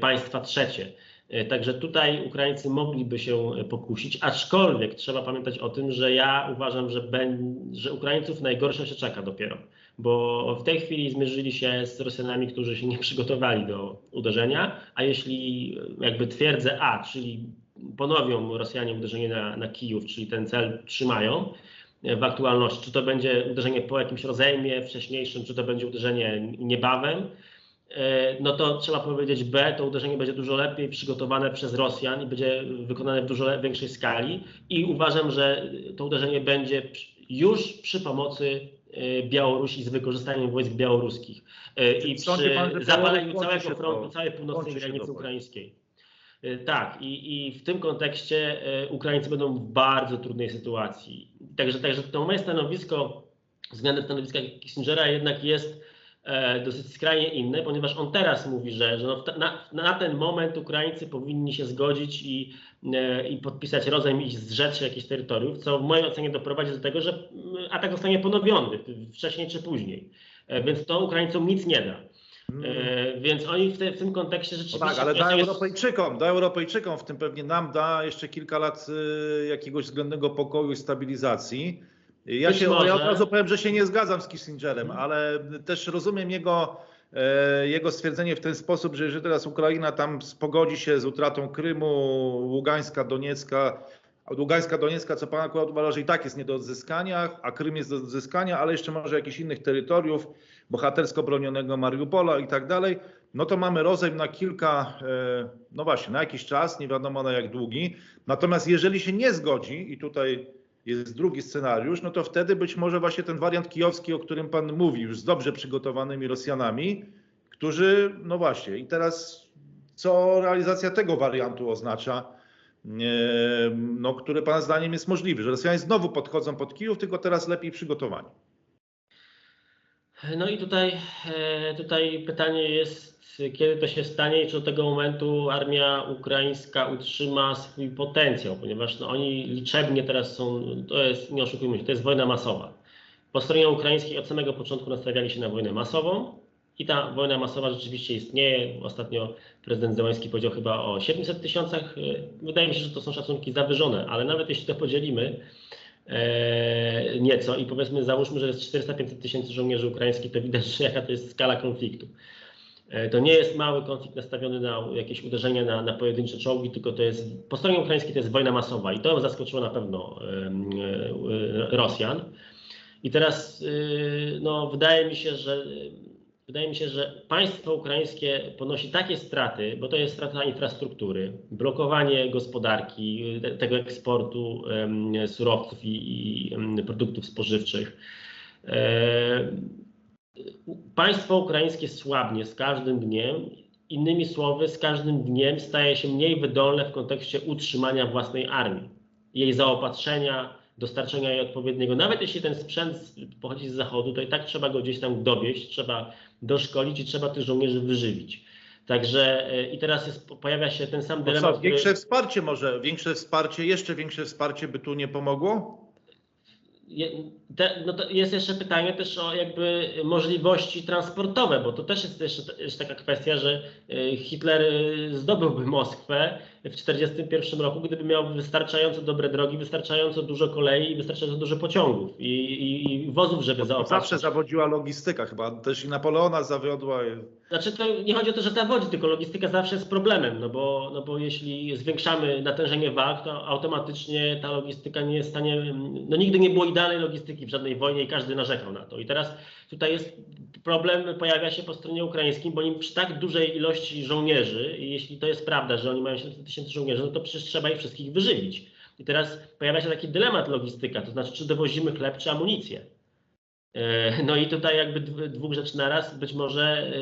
S2: państwa trzecie. E, także tutaj Ukraińcy mogliby się pokusić, aczkolwiek trzeba pamiętać o tym, że ja uważam, że, ben, że Ukraińców najgorsze się czeka dopiero, bo w tej chwili zmierzyli się z Rosjanami, którzy się nie przygotowali do uderzenia, a jeśli jakby twierdzę A, czyli ponowią Rosjanie uderzenie na, na Kijów, czyli ten cel trzymają, w aktualności. Czy to będzie uderzenie po jakimś rozejmie wcześniejszym, czy to będzie uderzenie niebawem, E, no to trzeba powiedzieć B, to uderzenie będzie dużo lepiej przygotowane przez Rosjan i będzie wykonane w dużo większej skali i uważam, że to uderzenie będzie już przy pomocy e, Białorusi z wykorzystaniem wojsk białoruskich e, i przy zapaleniu całego frontu, całej północnej granicy ukraińskiej. Tak, i, i w tym kontekście Ukraińcy będą w bardzo trudnej sytuacji. Także, także to moje stanowisko względem stanowiska Kissingera jednak jest E, dosyć skrajnie inny, ponieważ on teraz mówi, że, że no na, na, ten moment Ukraińcy powinni się zgodzić i, e, i podpisać rozejm i zrzec się jakichś terytoriów, co w mojej ocenie doprowadzi do tego, że mm, atak zostanie ponowiony wcześniej czy później. E, więc to Ukraińcom nic nie da. Hmm. Więc oni w, te, w, tym kontekście rzeczywiście. No
S1: tak, ale da Europejczykom, da Europejczykom, w tym pewnie nam da jeszcze kilka lat jakiegoś względnego pokoju i stabilizacji. Ja, się, może... ja od razu powiem, że się nie zgadzam z Kissingerem, ale też rozumiem jego, e, jego stwierdzenie w ten sposób, że jeżeli teraz Ukraina tam pogodzi się z utratą Krymu, Ługańska, Doniecka, Ługańska, Doniecka, co pan akurat uważa, że i tak jest nie do odzyskania, a Krym jest do odzyskania, ale jeszcze może jakichś innych terytoriów, bohatersko bronionego Mariupola i tak dalej, no to mamy rozejm na kilka, e, no właśnie, na jakiś czas, nie wiadomo na jak długi. Natomiast jeżeli się nie zgodzi, i tutaj jest drugi scenariusz, no to wtedy być może właśnie ten wariant kijowski, o którym pan mówi, już z dobrze przygotowanymi Rosjanami, którzy, no właśnie, i teraz co realizacja tego wariantu oznacza, no, który pana zdaniem jest możliwy, że Rosjanie znowu podchodzą pod Kijów, tylko teraz lepiej przygotowani.
S2: No i tutaj, e, tutaj pytanie jest, kiedy to się stanie i czy do tego momentu armia ukraińska utrzyma swój potencjał, ponieważ no, oni liczebnie teraz są, to jest, nie oszukujmy się, to jest wojna masowa. Po stronie ukraińskiej od samego początku nastawiali się na wojnę masową i ta wojna masowa rzeczywiście istnieje. Ostatnio prezydent Zełański powiedział chyba o 700 tysiącach. Wydaje mi się, że to są szacunki zawyżone, ale nawet jeśli to podzielimy e, nieco i powiedzmy załóżmy, że jest 400-500 tysięcy żołnierzy ukraińskich, to widać, że jaka to jest skala konfliktu. E, to nie jest mały konflikt nastawiony na jakieś uderzenie na, na pojedyncze czołgi, tylko to jest po stronie ukraińskiej to jest wojna masowa i to zaskoczyło na pewno e, Rosjan. I teraz no, wydaje mi się, że wydaje mi się, że państwo ukraińskie ponosi takie straty, bo to jest strata infrastruktury, blokowanie gospodarki, tego eksportu surowców i, i produktów spożywczych e, państwo ukraińskie słabnie z każdym dniem. Innymi słowy, z każdym dniem staje się mniej wydolne w kontekście utrzymania własnej armii, jej zaopatrzenia, dostarczenia jej odpowiedniego. Nawet jeśli ten sprzęt pochodzi z zachodu, to i tak trzeba go gdzieś tam dowieść, trzeba doszkolić i trzeba tych żołnierzy wyżywić. Także e, i teraz jest, pojawia się ten sam dylemat.
S1: Co, większe który... wsparcie może, większe wsparcie, jeszcze większe wsparcie by tu nie pomogło?
S2: Te, no jest jeszcze pytanie też o jakby możliwości transportowe, bo to też jest jeszcze jest taka kwestia, że y, Hitler y, zdobyłby Moskwę w 1941 roku, gdyby miał wystarczająco dobre drogi, wystarczająco dużo kolei i wystarczająco dużo pociągów i, i, i wozów, żeby zaopatrzyć.
S1: Zawsze zawodziła logistyka chyba, też i Napoleona zawiodła.
S2: Znaczy to nie chodzi o to, że zawodzi, tylko logistyka zawsze jest problemem, no bo, no bo jeśli zwiększamy natężenie walk, to automatycznie ta logistyka nie jest w stanie, no nigdy nie było idealnej logistyki w żadnej wojnie i każdy narzekał na to. I teraz tutaj jest problem, pojawia się po stronie ukraińskiej, bo im przy tak dużej ilości żołnierzy, i jeśli to jest prawda, że oni mają 700 tysięcy żołnierzy, no to przecież trzeba ich wszystkich wyżywić. I teraz pojawia się taki dylemat logistyka, to znaczy czy dowozimy chleb, czy amunicję. E, no i tutaj jakby dwóch rzeczy naraz, być może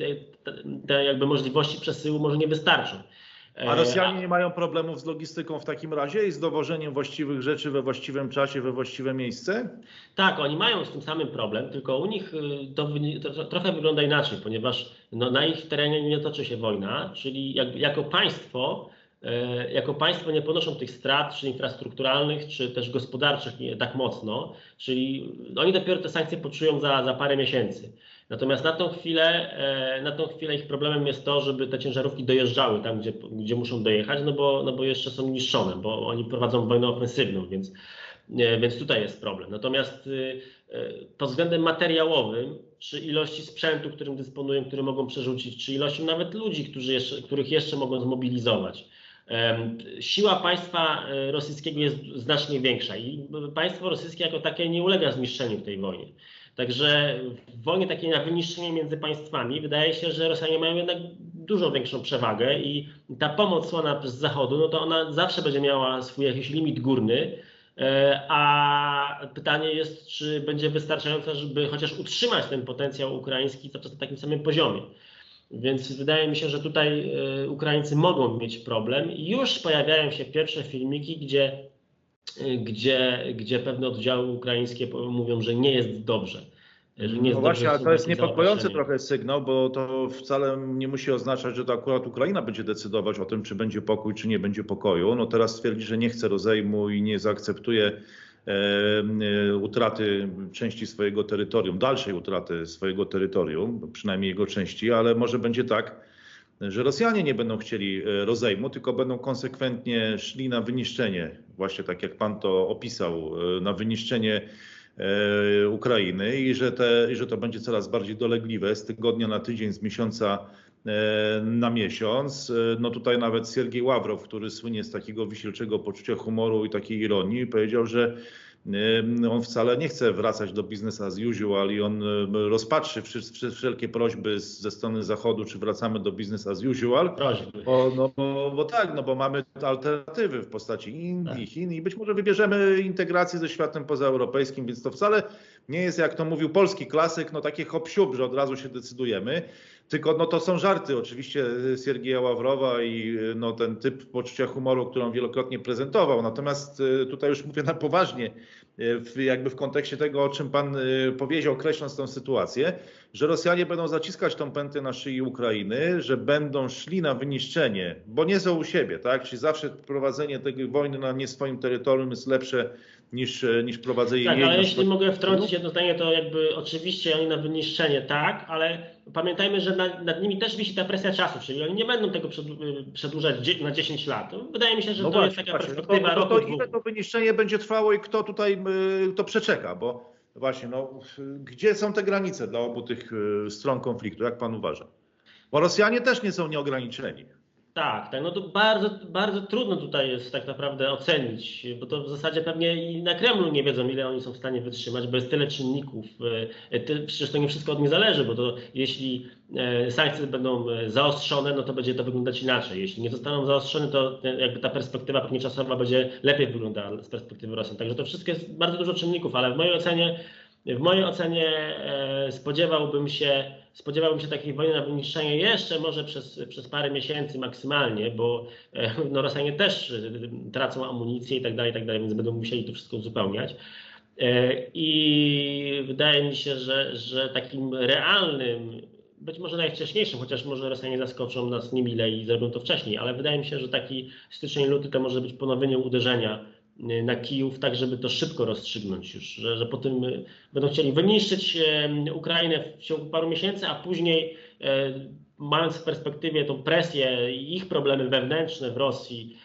S2: e, te jakby możliwości przesyłu może nie wystarczą.
S1: A Rosjanie nie mają problemów z logistyką w takim razie i z dowożeniem właściwych rzeczy we właściwym czasie, we właściwe miejsce?
S2: Tak, oni mają z tym samym problem, tylko u nich y, to, to trochę wygląda inaczej, ponieważ no, na ich terenie nie toczy się wojna, czyli jak, jako państwo e, jako państwo nie ponoszą tych strat, czy infrastrukturalnych, czy też gospodarczych nie tak mocno, czyli oni dopiero te sankcje poczują za, za parę miesięcy. Natomiast na tą chwilę, e, na tą chwilę ich problemem jest to, żeby te ciężarówki dojeżdżały tam, gdzie, gdzie muszą dojechać, no bo, no bo jeszcze są niszczone, bo oni prowadzą wojnę ofensywną, więc, e, więc tutaj jest problem. Natomiast e, pod względem materiałowym, czy ilości sprzętu, którym dysponują, który mogą przerzucić, czy ilością nawet ludzi, którzy jeszcze, których jeszcze mogą zmobilizować, Siła państwa rosyjskiego jest znacznie większa i państwo rosyjskie jako takie nie ulega zniszczeniu w tej wojnie. Także w wojnie takiej na wyniszczenie między państwami wydaje się, że Rosjanie mają jednak dużo większą przewagę i ta pomoc słana z zachodu, no to ona zawsze będzie miała swój jakiś limit górny, e, a pytanie jest, czy będzie wystarczająca, żeby chociaż utrzymać ten potencjał ukraiński na takim samym poziomie. Więc wydaje mi się, że tutaj e, Ukraińcy mogą mieć problem już pojawiają się pierwsze filmiki, gdzie gdzie, gdzie pewne oddziały ukraińskie mówią, że nie jest dobrze.
S1: Że nie jest no właśnie, ale to jest niepokojący trochę sygnał, bo to wcale nie musi oznaczać, że to akurat Ukraina będzie decydować o tym, czy będzie pokój, czy nie będzie pokoju. No teraz twierdzi, że nie chce rozejmu i nie zaakceptuje e, e, utraty części swojego terytorium, dalszej utraty swojego terytorium, przynajmniej jego części, ale może będzie tak, że Rosjanie nie będą chcieli e, rozejmu, tylko będą konsekwentnie szli na wyniszczenie, właśnie tak jak pan to opisał, e, na wyniszczenie e, Ukrainy i że, te, i że to będzie coraz bardziej dolegliwe z tygodnia na tydzień, z miesiąca na miesiąc. No tutaj nawet Siergiej Ławrow, który słynie z takiego wisielczego poczucia humoru i takiej ironii, powiedział, że on wcale nie chce wracać do business as usual i on rozpatrzy wszelkie prośby ze strony Zachodu, czy wracamy do business as usual.
S2: Prośby.
S1: Bo, no, bo, bo tak, no bo mamy alternatywy w postaci Indii, tak. Chin i być może wybierzemy integrację ze światem pozaeuropejskim, więc to wcale nie jest, jak to mówił polski klasyk, no takie hop że od razu się decydujemy. Tylko no to są żarty oczywiście Siergieja Ławrowa i no, ten typ poczucia humoru, którą wielokrotnie prezentował. Natomiast y, tutaj już mówię na poważnie, y, jakby w kontekście tego, o czym pan y, powiedział, określąc tę sytuację, że Rosjanie będą zaciskać tą pętę na szyi Ukrainy, że będą szli na wyniszczenie, bo nie są u siebie, tak? Czyli zawsze prowadzenie tej wojny na nie swoim terytorium jest lepsze niż, e, niż prowadzenie
S2: tak,
S1: jej.
S2: Tak, ale jeśli mogę wtrącić jedno zdanie, to jakby oczywiście oni na wyniszczenie tak, ale pamiętajmy, że nad, nad nimi też wisi ta presja czasu, czyli oni nie będą tego przedłużać na 10 lat. Wydaje mi się, że no to właśnie, jest taka właśnie. perspektywa
S1: no
S2: to,
S1: to, to ile to wyniszczenie będzie trwało i kto tutaj to przeczeka, bo właśnie, no, gdzie są te granice dla obu tych e, stron konfliktu, jak pan uważa? Bo Rosjanie też nie są nieograniczeni.
S2: Tak, tak. No to bardzo, bardzo trudno tutaj jest tak naprawdę ocenić, bo to w zasadzie pewnie i na Kremlu nie wiedzą, ile oni są w stanie wytrzymać, bo jest tyle czynników. E, przecież to nie wszystko od nich zależy, bo to jeśli e, sankcje będą e, zaostrzone, no to będzie to wyglądać inaczej. Jeśli nie zostaną zaostrzone, to jakby ta perspektywa pewnie czasowa będzie lepiej wyglądała z perspektywy Rosjan. Także to wszystko jest bardzo dużo czynników, ale w mojej ocenie, w mojej ocenie spodziewałbym się spodziewałbym się takiej wojny na wyniszczenie jeszcze może przez, przez parę miesięcy maksymalnie, bo e, no, Rosjanie też e, tracą amunicję i tak dalej, i tak dalej, więc będą musieli to wszystko uzupełniać. E, I wydaje mi się, że, że takim realnym, być może najwcześniejszym, chociaż może Rosjanie zaskoczą nas nie mile i zrobią to wcześniej, ale wydaje mi się, że taki styczeń, luty to może być ponowienie uderzenia na Kijów, tak żeby to szybko rozstrzygnąć już, że, że po tym e, będą chcieli wyniszczyć e, Ukrainę w ciągu paru miesięcy, a później mając w perspektywie tą presję i ich problemy wewnętrzne w Rosji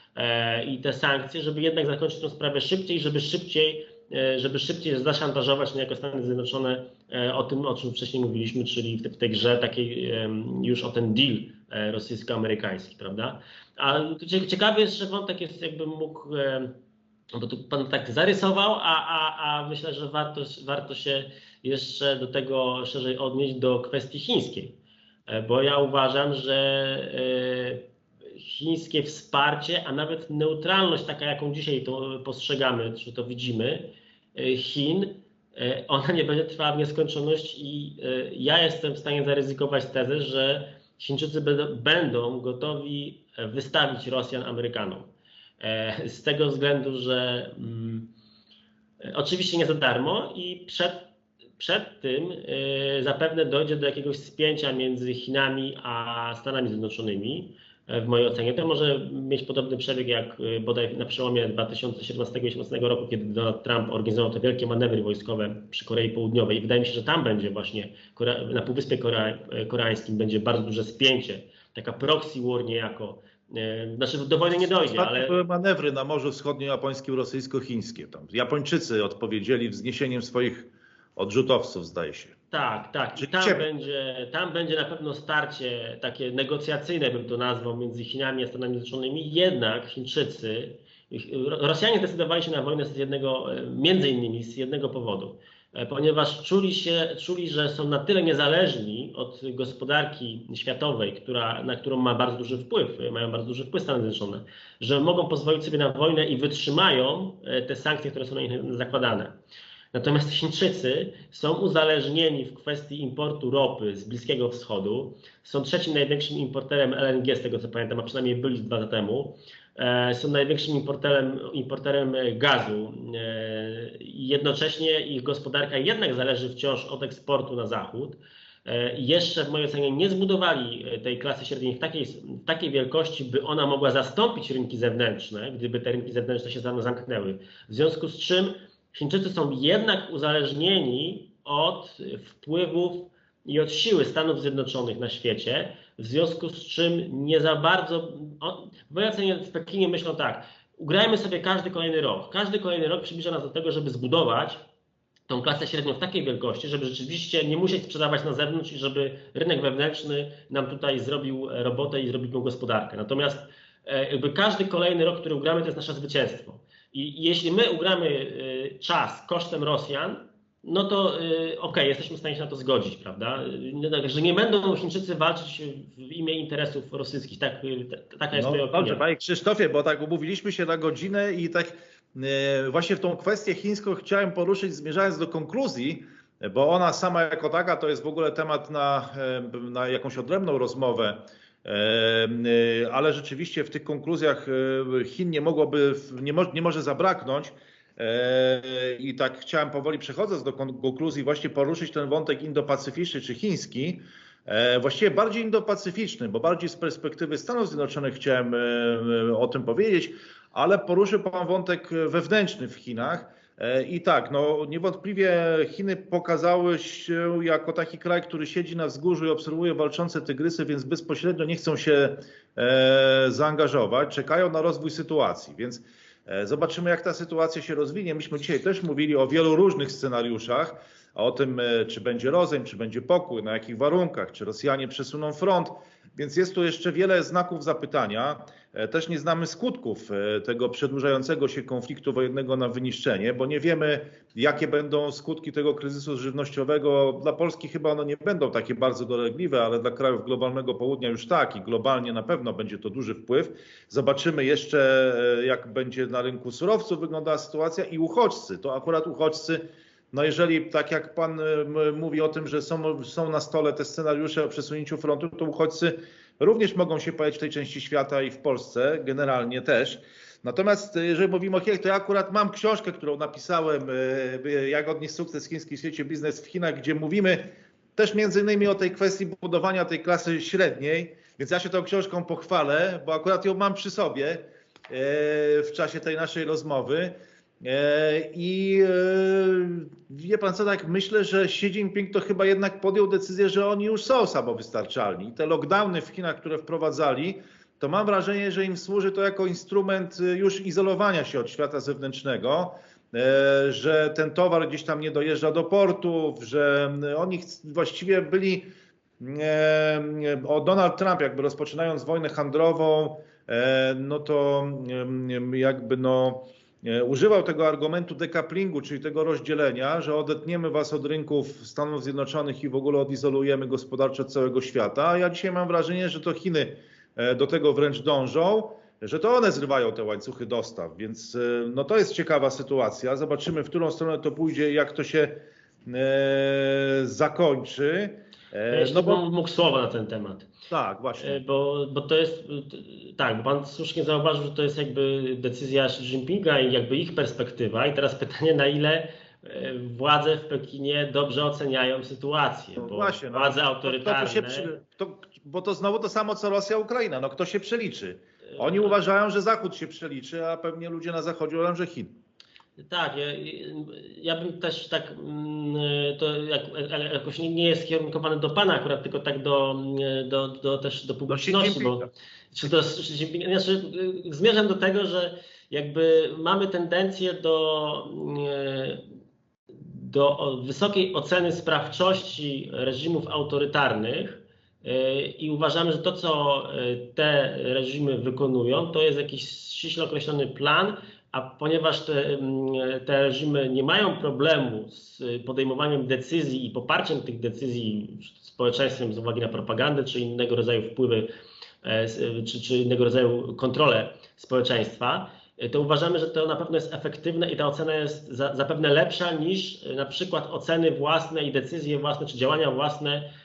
S2: i te sankcje, żeby jednak zakończyć tę sprawę szybciej, żeby szybciej, żeby szybciej zaszantażować jako Stany Zjednoczone o tym, o czym wcześniej mówiliśmy, czyli w tej grze takiej już o ten deal rosyjsko-amerykański, prawda? A ciekawy jest, że wątek jest jakby mógł bo tu Pan tak zarysował, a, a, a myślę, że warto, warto się jeszcze do tego szerzej odnieść do kwestii chińskiej. E, bo ja uważam, że e, chińskie wsparcie, a nawet neutralność, taka jaką dzisiaj to postrzegamy, czy to widzimy, e, Chin, ona nie będzie trwała w nieskończoność i ja jestem w stanie zaryzykować tezę, że Chińczycy będą gotowi wystawić Rosjan Amerykanom. E, z tego względu, że mm, oczywiście nie za darmo i przed, przed tym e, zapewne dojdzie do jakiegoś spięcia między Chinami a Stanami Zjednoczonymi. E, w mojej ocenie to może mieć podobny przebieg jak bodaj na przełomie 2017-2018 roku, kiedy Donald Trump organizował te wielkie manewry wojskowe przy Korei Południowej. I wydaje mi się, że tam będzie właśnie na Półwyspie Koreańskim będzie bardzo duże spięcie, taka proxy war niejako znaczy do wojny nie dojdzie, ale...
S1: Były manewry na Morzu Wschodniojapońskim, rosyjsko-chińskie. Tam Japończycy odpowiedzieli wzniesieniem swoich odrzutowców, zdaje się.
S2: Tak, tak. I tam będzie, tam będzie na pewno starcie takie negocjacyjne, bym to nazwał, między Chinami a Stanami Zjednoczonymi. Jednak Chińczycy, Rosjanie zdecydowali się na wojnę z jednego, między innymi z jednego powodu. E, ponieważ czuli, się, czuli, że są na tyle niezależni od gospodarki światowej, która, na którą ma bardzo duży wpływ, mają bardzo duży wpływ Stany Zjednoczone, że mogą pozwolić sobie na wojnę i wytrzymają e, te sankcje, które są na nich zakładane. Natomiast Chińczycy są uzależnieni w kwestii importu ropy z Bliskiego Wschodu. Są trzecim największym importerem LNG, z tego co pamiętam, a przynajmniej byli dwa lata temu. E, są największym importerem, importerem gazu. E, jednocześnie ich gospodarka jednak zależy wciąż od eksportu na zachód. E, jeszcze w mojej ocenie nie zbudowali tej klasy średniej w takiej, w takiej wielkości, by ona mogła zastąpić rynki zewnętrzne, gdyby te rynki zewnętrzne się zamknęły. W związku z czym Chińczycy są jednak uzależnieni od wpływów i od siły Stanów Zjednoczonych na świecie, w związku z czym nie za bardzo. Bo w Pekinie myślą tak, ugrajmy sobie każdy kolejny rok. Każdy kolejny rok przybliża nas do tego, żeby zbudować tą klasę średnią w takiej wielkości, żeby rzeczywiście nie musieć sprzedawać na zewnątrz i żeby rynek wewnętrzny nam tutaj zrobił robotę i zrobił gospodarkę. Natomiast e, jakby każdy kolejny rok, który ugramy, to jest nasze zwycięstwo. I jeśli my ugramy e, czas kosztem Rosjan, no to yy, okej, okay, jesteśmy w stanie się na to zgodzić, prawda? Że nie będą Chińczycy walczyć w imię interesów rosyjskich. Tak, taka jest no, moja opinia.
S1: Dobrze, panie Krzysztofie, bo tak umówiliśmy się na godzinę i tak właśnie w tą kwestię chińską chciałem poruszyć, zmierzając do konkluzji, bo ona sama jako taka to jest w ogóle temat na, na jakąś odrębną rozmowę. Ale rzeczywiście w tych konkluzjach Chin nie mogłoby, nie, mo, nie może zabraknąć i tak chciałem powoli przechodząc do konkluzji właśnie poruszyć ten wątek indopacyficzny czy chiński, e, właściwie bardziej indopacyficzny, bo bardziej z perspektywy Stanów Zjednoczonych chciałem e, o tym powiedzieć, ale poruszył Pan wątek wewnętrzny w Chinach. E, I tak, no niewątpliwie Chiny pokazały się jako taki kraj, który siedzi na wzgórzu i obserwuje walczące tygrysy, więc bezpośrednio nie chcą się zaangażować, czekają na rozwój sytuacji. Więc E, zobaczymy, jak ta sytuacja się rozwinie. Myśmy dzisiaj też mówili o wielu różnych scenariuszach, o tym, e, czy będzie rozejm, czy będzie pokój, na jakich warunkach, czy Rosjanie przesuną front. Więc jest tu jeszcze wiele znaków zapytania. E, też nie znamy skutków e, tego przedłużającego się konfliktu wojennego na wyniszczenie, bo nie wiemy, jakie będą skutki tego kryzysu żywnościowego. Dla Polski chyba one nie będą takie bardzo dolegliwe, ale dla krajów globalnego południa już tak i globalnie na pewno będzie to duży wpływ. Zobaczymy jeszcze, e, jak będzie na rynku surowców wyglądała sytuacja i uchodźcy. To akurat uchodźcy no jeżeli tak jak pan mówi o tym, że są, są na stole te scenariusze o przesunięciu frontu, to uchodźcy również mogą się pojawić w tej części świata i w Polsce, generalnie też. Natomiast jeżeli mówimy o Chinach, to ja akurat mam książkę, którą napisałem, e, e, jak odnieść sukces w świecie biznes w Chinach, gdzie mówimy też między innymi o tej kwestii budowania tej klasy średniej, więc ja się tą książką pochwalę, bo akurat ją mam przy sobie e, w czasie tej naszej rozmowy. E, I e, wie pan co, tak myślę, że Xi Jinping to chyba jednak podjął decyzję, że oni już są samowystarczalni. I te lockdowny w Chinach, które wprowadzali, to mam wrażenie, że im służy to jako instrument e, już izolowania się od świata zewnętrznego, że ten towar gdzieś tam nie dojeżdża do portów, że oni właściwie byli o Donald Trump, jakby rozpoczynając wojnę handlową, no to jakby no używał tego argumentu dekaplingu, czyli tego rozdzielenia, że odetniemy was od rynków Stanów Zjednoczonych i w ogóle odizolujemy gospodarczo całego świata. A ja dzisiaj mam wrażenie, że to Chiny e, do tego wręcz dążą, że to one zrywają te łańcuchy dostaw, więc e, no to jest ciekawa sytuacja. Zobaczymy, w którą stronę to pójdzie, jak to się zakończy.
S2: Jeśli no bo mógł słowa na ten temat.
S1: Tak, właśnie. E,
S2: bo, bo to jest, tak, bo pan słusznie zauważył, że to jest jakby decyzja Xi Jinpinga i jakby ich perspektywa. I teraz pytanie, na ile e, władze w Pekinie dobrze oceniają sytuację. No bo właśnie, no, władze autorytarne. To, to przy,
S1: to, bo to znowu to samo co Rosja, Ukraina. No kto się przeliczy? Oni e, uważają, że Zachód się przeliczy, a pewnie ludzie na Zachodzie uważają, że Chin.
S2: Tak, ja, ja bym też tak, mm, to jakoś nie jest kierunkowany do Pana akurat, tylko tak do, do, do też do publiczności, bo czy do, znaczy, zmierzam do tego, że jakby mamy tendencję do, do wysokiej oceny sprawczości reżimów autorytarnych i uważamy, że to, co te reżimy wykonują, to jest jakiś ściśle określony plan, a ponieważ te, te reżimy nie mają problemu z podejmowaniem decyzji i poparciem tych decyzji społeczeństwem z uwagi na propagandę czy innego rodzaju wpływy, e, czy, czy innego rodzaju kontrolę społeczeństwa, e, to uważamy, że to na pewno jest efektywne i ta ocena jest za, zapewne lepsza niż e, na przykład oceny własne i decyzje własne czy działania własne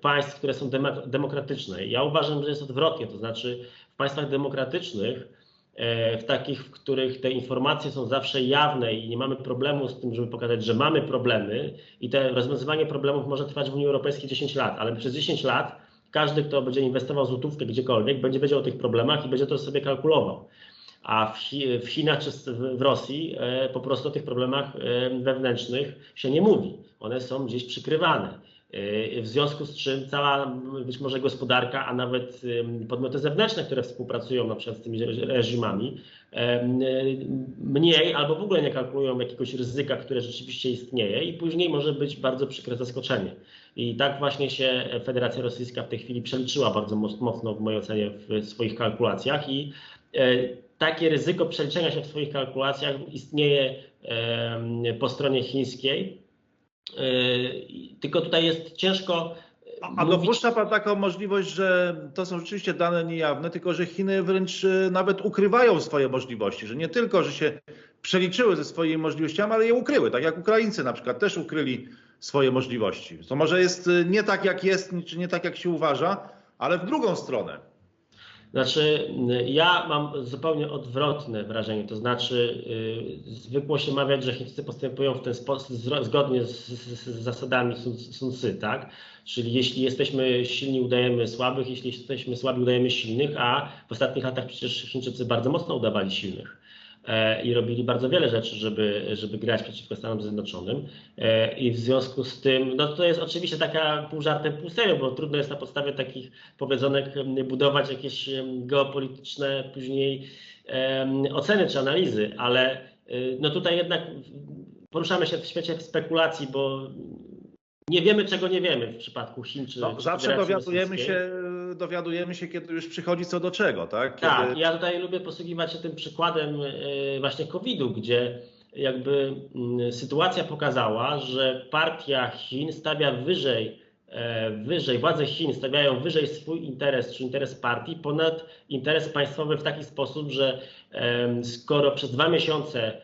S2: państw, które są demokratyczne. Ja uważam, że jest odwrotnie, to znaczy w państwach demokratycznych w takich, w których te informacje są zawsze jawne i nie mamy problemu z tym, żeby pokazać, że mamy problemy i te rozwiązywanie problemów może trwać w Unii Europejskiej 10 lat, ale przez 10 lat każdy, kto będzie inwestował złotówkę gdziekolwiek, będzie wiedział o tych problemach i będzie to sobie kalkulował. A w, w Chinach czy w Rosji e, po prostu o tych problemach e, wewnętrznych się nie mówi. One są gdzieś przykrywane. W związku z czym cała być może gospodarka, a nawet podmioty zewnętrzne, które współpracują na przykład z tymi reżimami, mniej albo w ogóle nie kalkulują jakiegoś ryzyka, które rzeczywiście istnieje i później może być bardzo przykre zaskoczenie. I tak właśnie się Federacja Rosyjska w tej chwili przeliczyła bardzo mocno w mojej ocenie w swoich kalkulacjach i takie ryzyko przeliczenia się w swoich kalkulacjach istnieje po stronie chińskiej. E, tylko tutaj jest ciężko
S1: a dopuszcza Pan taką możliwość, że to są rzeczywiście dane niejawne, tylko że Chiny wręcz e, nawet ukrywają swoje możliwości, że nie tylko, że się przeliczyły ze swoimi możliwościami, ale je ukryły, tak jak Ukraińcy na przykład też ukryli swoje możliwości. To może jest nie tak jak jest, czy nie tak jak się uważa, ale w drugą stronę.
S2: Znaczy, ja mam zupełnie odwrotne wrażenie. To znaczy, yy, zwykło się mawiać, że Chińczycy postępują w ten sposób zgodnie z, z, z zasadami Sun Tzu, tak? Czyli jeśli jesteśmy silni, udajemy słabych, jeśli jesteśmy słabi, udajemy silnych, a w ostatnich latach przecież Chińczycy bardzo mocno udawali silnych. E, i robili bardzo wiele rzeczy, żeby, żeby grać przeciwko Stanom Zjednoczonym. E, I w związku z tym, no to jest oczywiście taka pół żartem, pół serio, bo trudno jest na podstawie takich powiedzonek budować jakieś geopolityczne później oceny czy analizy, ale e, no tutaj jednak poruszamy się w świecie spekulacji, bo nie wiemy, czego nie wiemy w przypadku Chin czy
S1: no, Zawsze dowiadujemy się, dowiadujemy się, kiedy już przychodzi co do czego, tak? Kiedy...
S2: Tak, ja tutaj lubię posługiwać się tym przykładem e, właśnie COVID-u, gdzie jakby mm, sytuacja pokazała, że partia Chin stawia wyżej, e, wyżej, władze Chin stawiają wyżej swój interes czy interes partii ponad interes państwowy w taki sposób, że skoro przez dwa miesiące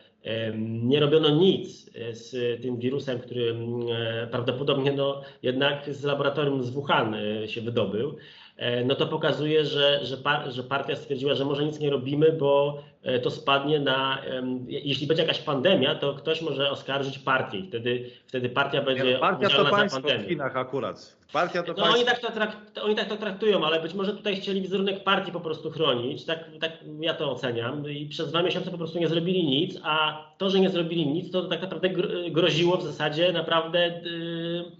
S2: nie robiono nic e, z tym wirusem, który e, prawdopodobnie no, jednak z laboratorium z Wuhan się wydobył, no to pokazuje, że, że, par, że partia stwierdziła, że może nic nie robimy, bo to spadnie na. Jeśli będzie jakaś pandemia, to ktoś może oskarżyć partię i wtedy, wtedy partia będzie.
S1: Nie, partia to państwo w Chinach akurat. Partia to
S2: no, oni, tak to trakt, oni tak to traktują, ale być może tutaj chcieli wizerunek partii po prostu chronić. Tak, tak ja to oceniam. I przez dwa miesiące po prostu nie zrobili nic, a to, że nie zrobili nic, to tak naprawdę groziło w zasadzie naprawdę. Yy,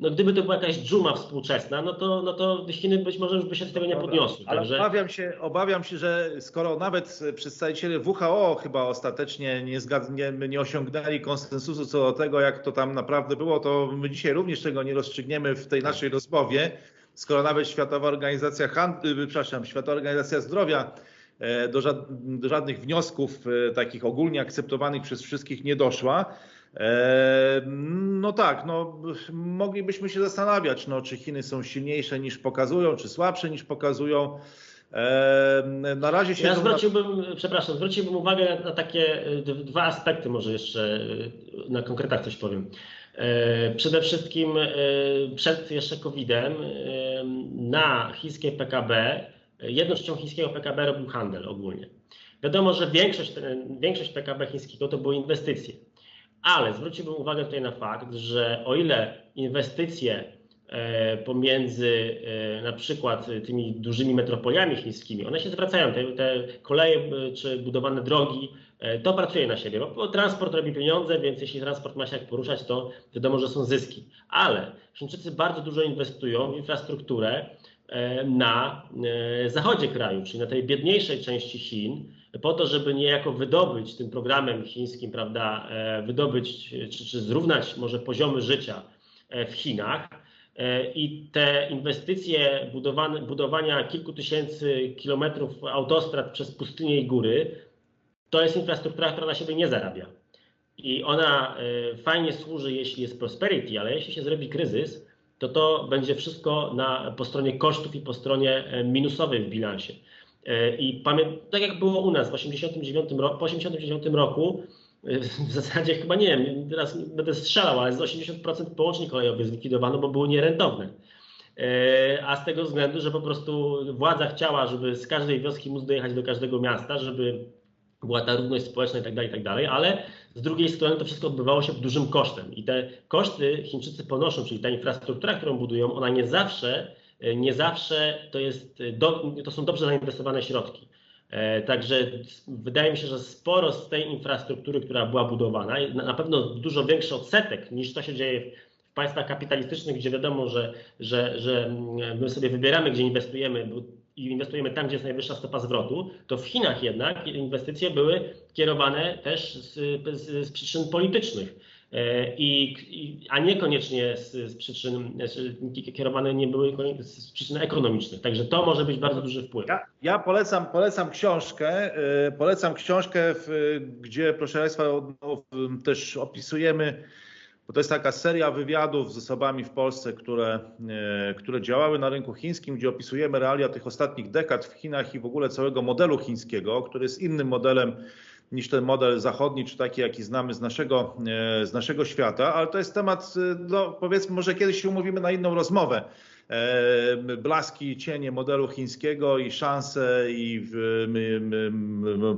S2: no gdyby to była jakaś dżuma współczesna, no to, no to Chiny być może już by się z tego nie podniosły.
S1: Ale także... obawiam, się, obawiam się, że skoro nawet przedstawiciele WHO chyba ostatecznie nie, zgadnie, nie osiągnęli konsensusu co do tego, jak to tam naprawdę było, to my dzisiaj również tego nie rozstrzygniemy w tej naszej rozmowie, skoro nawet Światowa Organizacja Handlu, y, przepraszam, Światowa Organizacja Zdrowia e, do żadnych wniosków e, takich ogólnie akceptowanych przez wszystkich nie doszła. E, no tak, no, moglibyśmy się zastanawiać, no, czy Chiny są silniejsze niż pokazują, czy słabsze niż pokazują. E, na razie się.
S2: Ja zwróciłbym, na... przepraszam, zwróciłbym uwagę na takie e, dwa aspekty, może jeszcze na konkretach coś powiem. Przede wszystkim przed jeszcze COVID-em na chińskie PKB, jedną trzecią chińskiego PKB robił handel ogólnie. Wiadomo, że większość, większość PKB chińskiego to były inwestycje. Ale zwróciłbym uwagę tutaj na fakt, że o ile inwestycje e, pomiędzy e, na przykład tymi dużymi metropoliami chińskimi, one się zwracają, te, te koleje e, czy budowane drogi, to pracuje na siebie, bo transport robi pieniądze, więc jeśli transport ma się jak poruszać, to wiadomo, że są zyski. Ale Chińczycy bardzo dużo inwestują w infrastrukturę na zachodzie kraju, czyli na tej biedniejszej części Chin, po to, żeby niejako wydobyć tym programem chińskim, prawda, e, wydobyć czy, czy zrównać może poziomy życia e, w Chinach. E, I te inwestycje budowane, budowania kilku tysięcy kilometrów autostrad przez pustynie i góry, to jest infrastruktura, która na siebie nie zarabia. I ona fajnie służy, jeśli jest prosperity, ale jeśli się zrobi kryzys, to to będzie wszystko na, po stronie kosztów i po stronie minusowej w bilansie. E, I pamiętam, tak jak było u nas w 89 roku, po 89 roku, w zasadzie chyba nie wiem, teraz będę strzelał, ale z 80% połączeń kolejowych zlikwidowano, bo były nierentowne. E, a z tego względu, że po prostu władza chciała, żeby z każdej wioski móc dojechać do każdego miasta, żeby była ta równość społeczna i tak dalej, i tak dalej, ale z drugiej strony to wszystko odbywało się dużym kosztem i te koszty Chińczycy ponoszą, czyli ta infrastruktura, którą budują, ona nie zawsze nie zawsze to, jest do, to są dobrze zainwestowane środki. E, także wydaje mi się, że sporo z tej infrastruktury, która była budowana, na pewno dużo większy odsetek niż to się dzieje w państwach kapitalistycznych, gdzie wiadomo, że, że, że my sobie wybieramy, gdzie inwestujemy, i inwestujemy tam, gdzie jest najwyższa stopa zwrotu, to w Chinach jednak inwestycje były kierowane też z, z, z przyczyn politycznych. E, I, a niekoniecznie z, z przyczyn, znaczy, kierowane nie były z przyczyn ekonomicznych. Także to może być bardzo duży wpływ.
S1: Ja, ja polecam, polecam książkę, e, polecam książkę, w, gdzie proszę Państwa no, też opisujemy bo to jest taka seria wywiadów z osobami w Polsce, które, e, które działały na rynku chińskim, gdzie opisujemy realia tych ostatnich dekad w Chinach i w ogóle całego modelu chińskiego, który jest innym modelem niż ten model zachodni, czy taki, jaki znamy z naszego, e, z naszego świata, ale to jest temat, e, no powiedzmy, może kiedyś się umówimy na inną rozmowę. Blaski, cienie modelu chińskiego i szanse i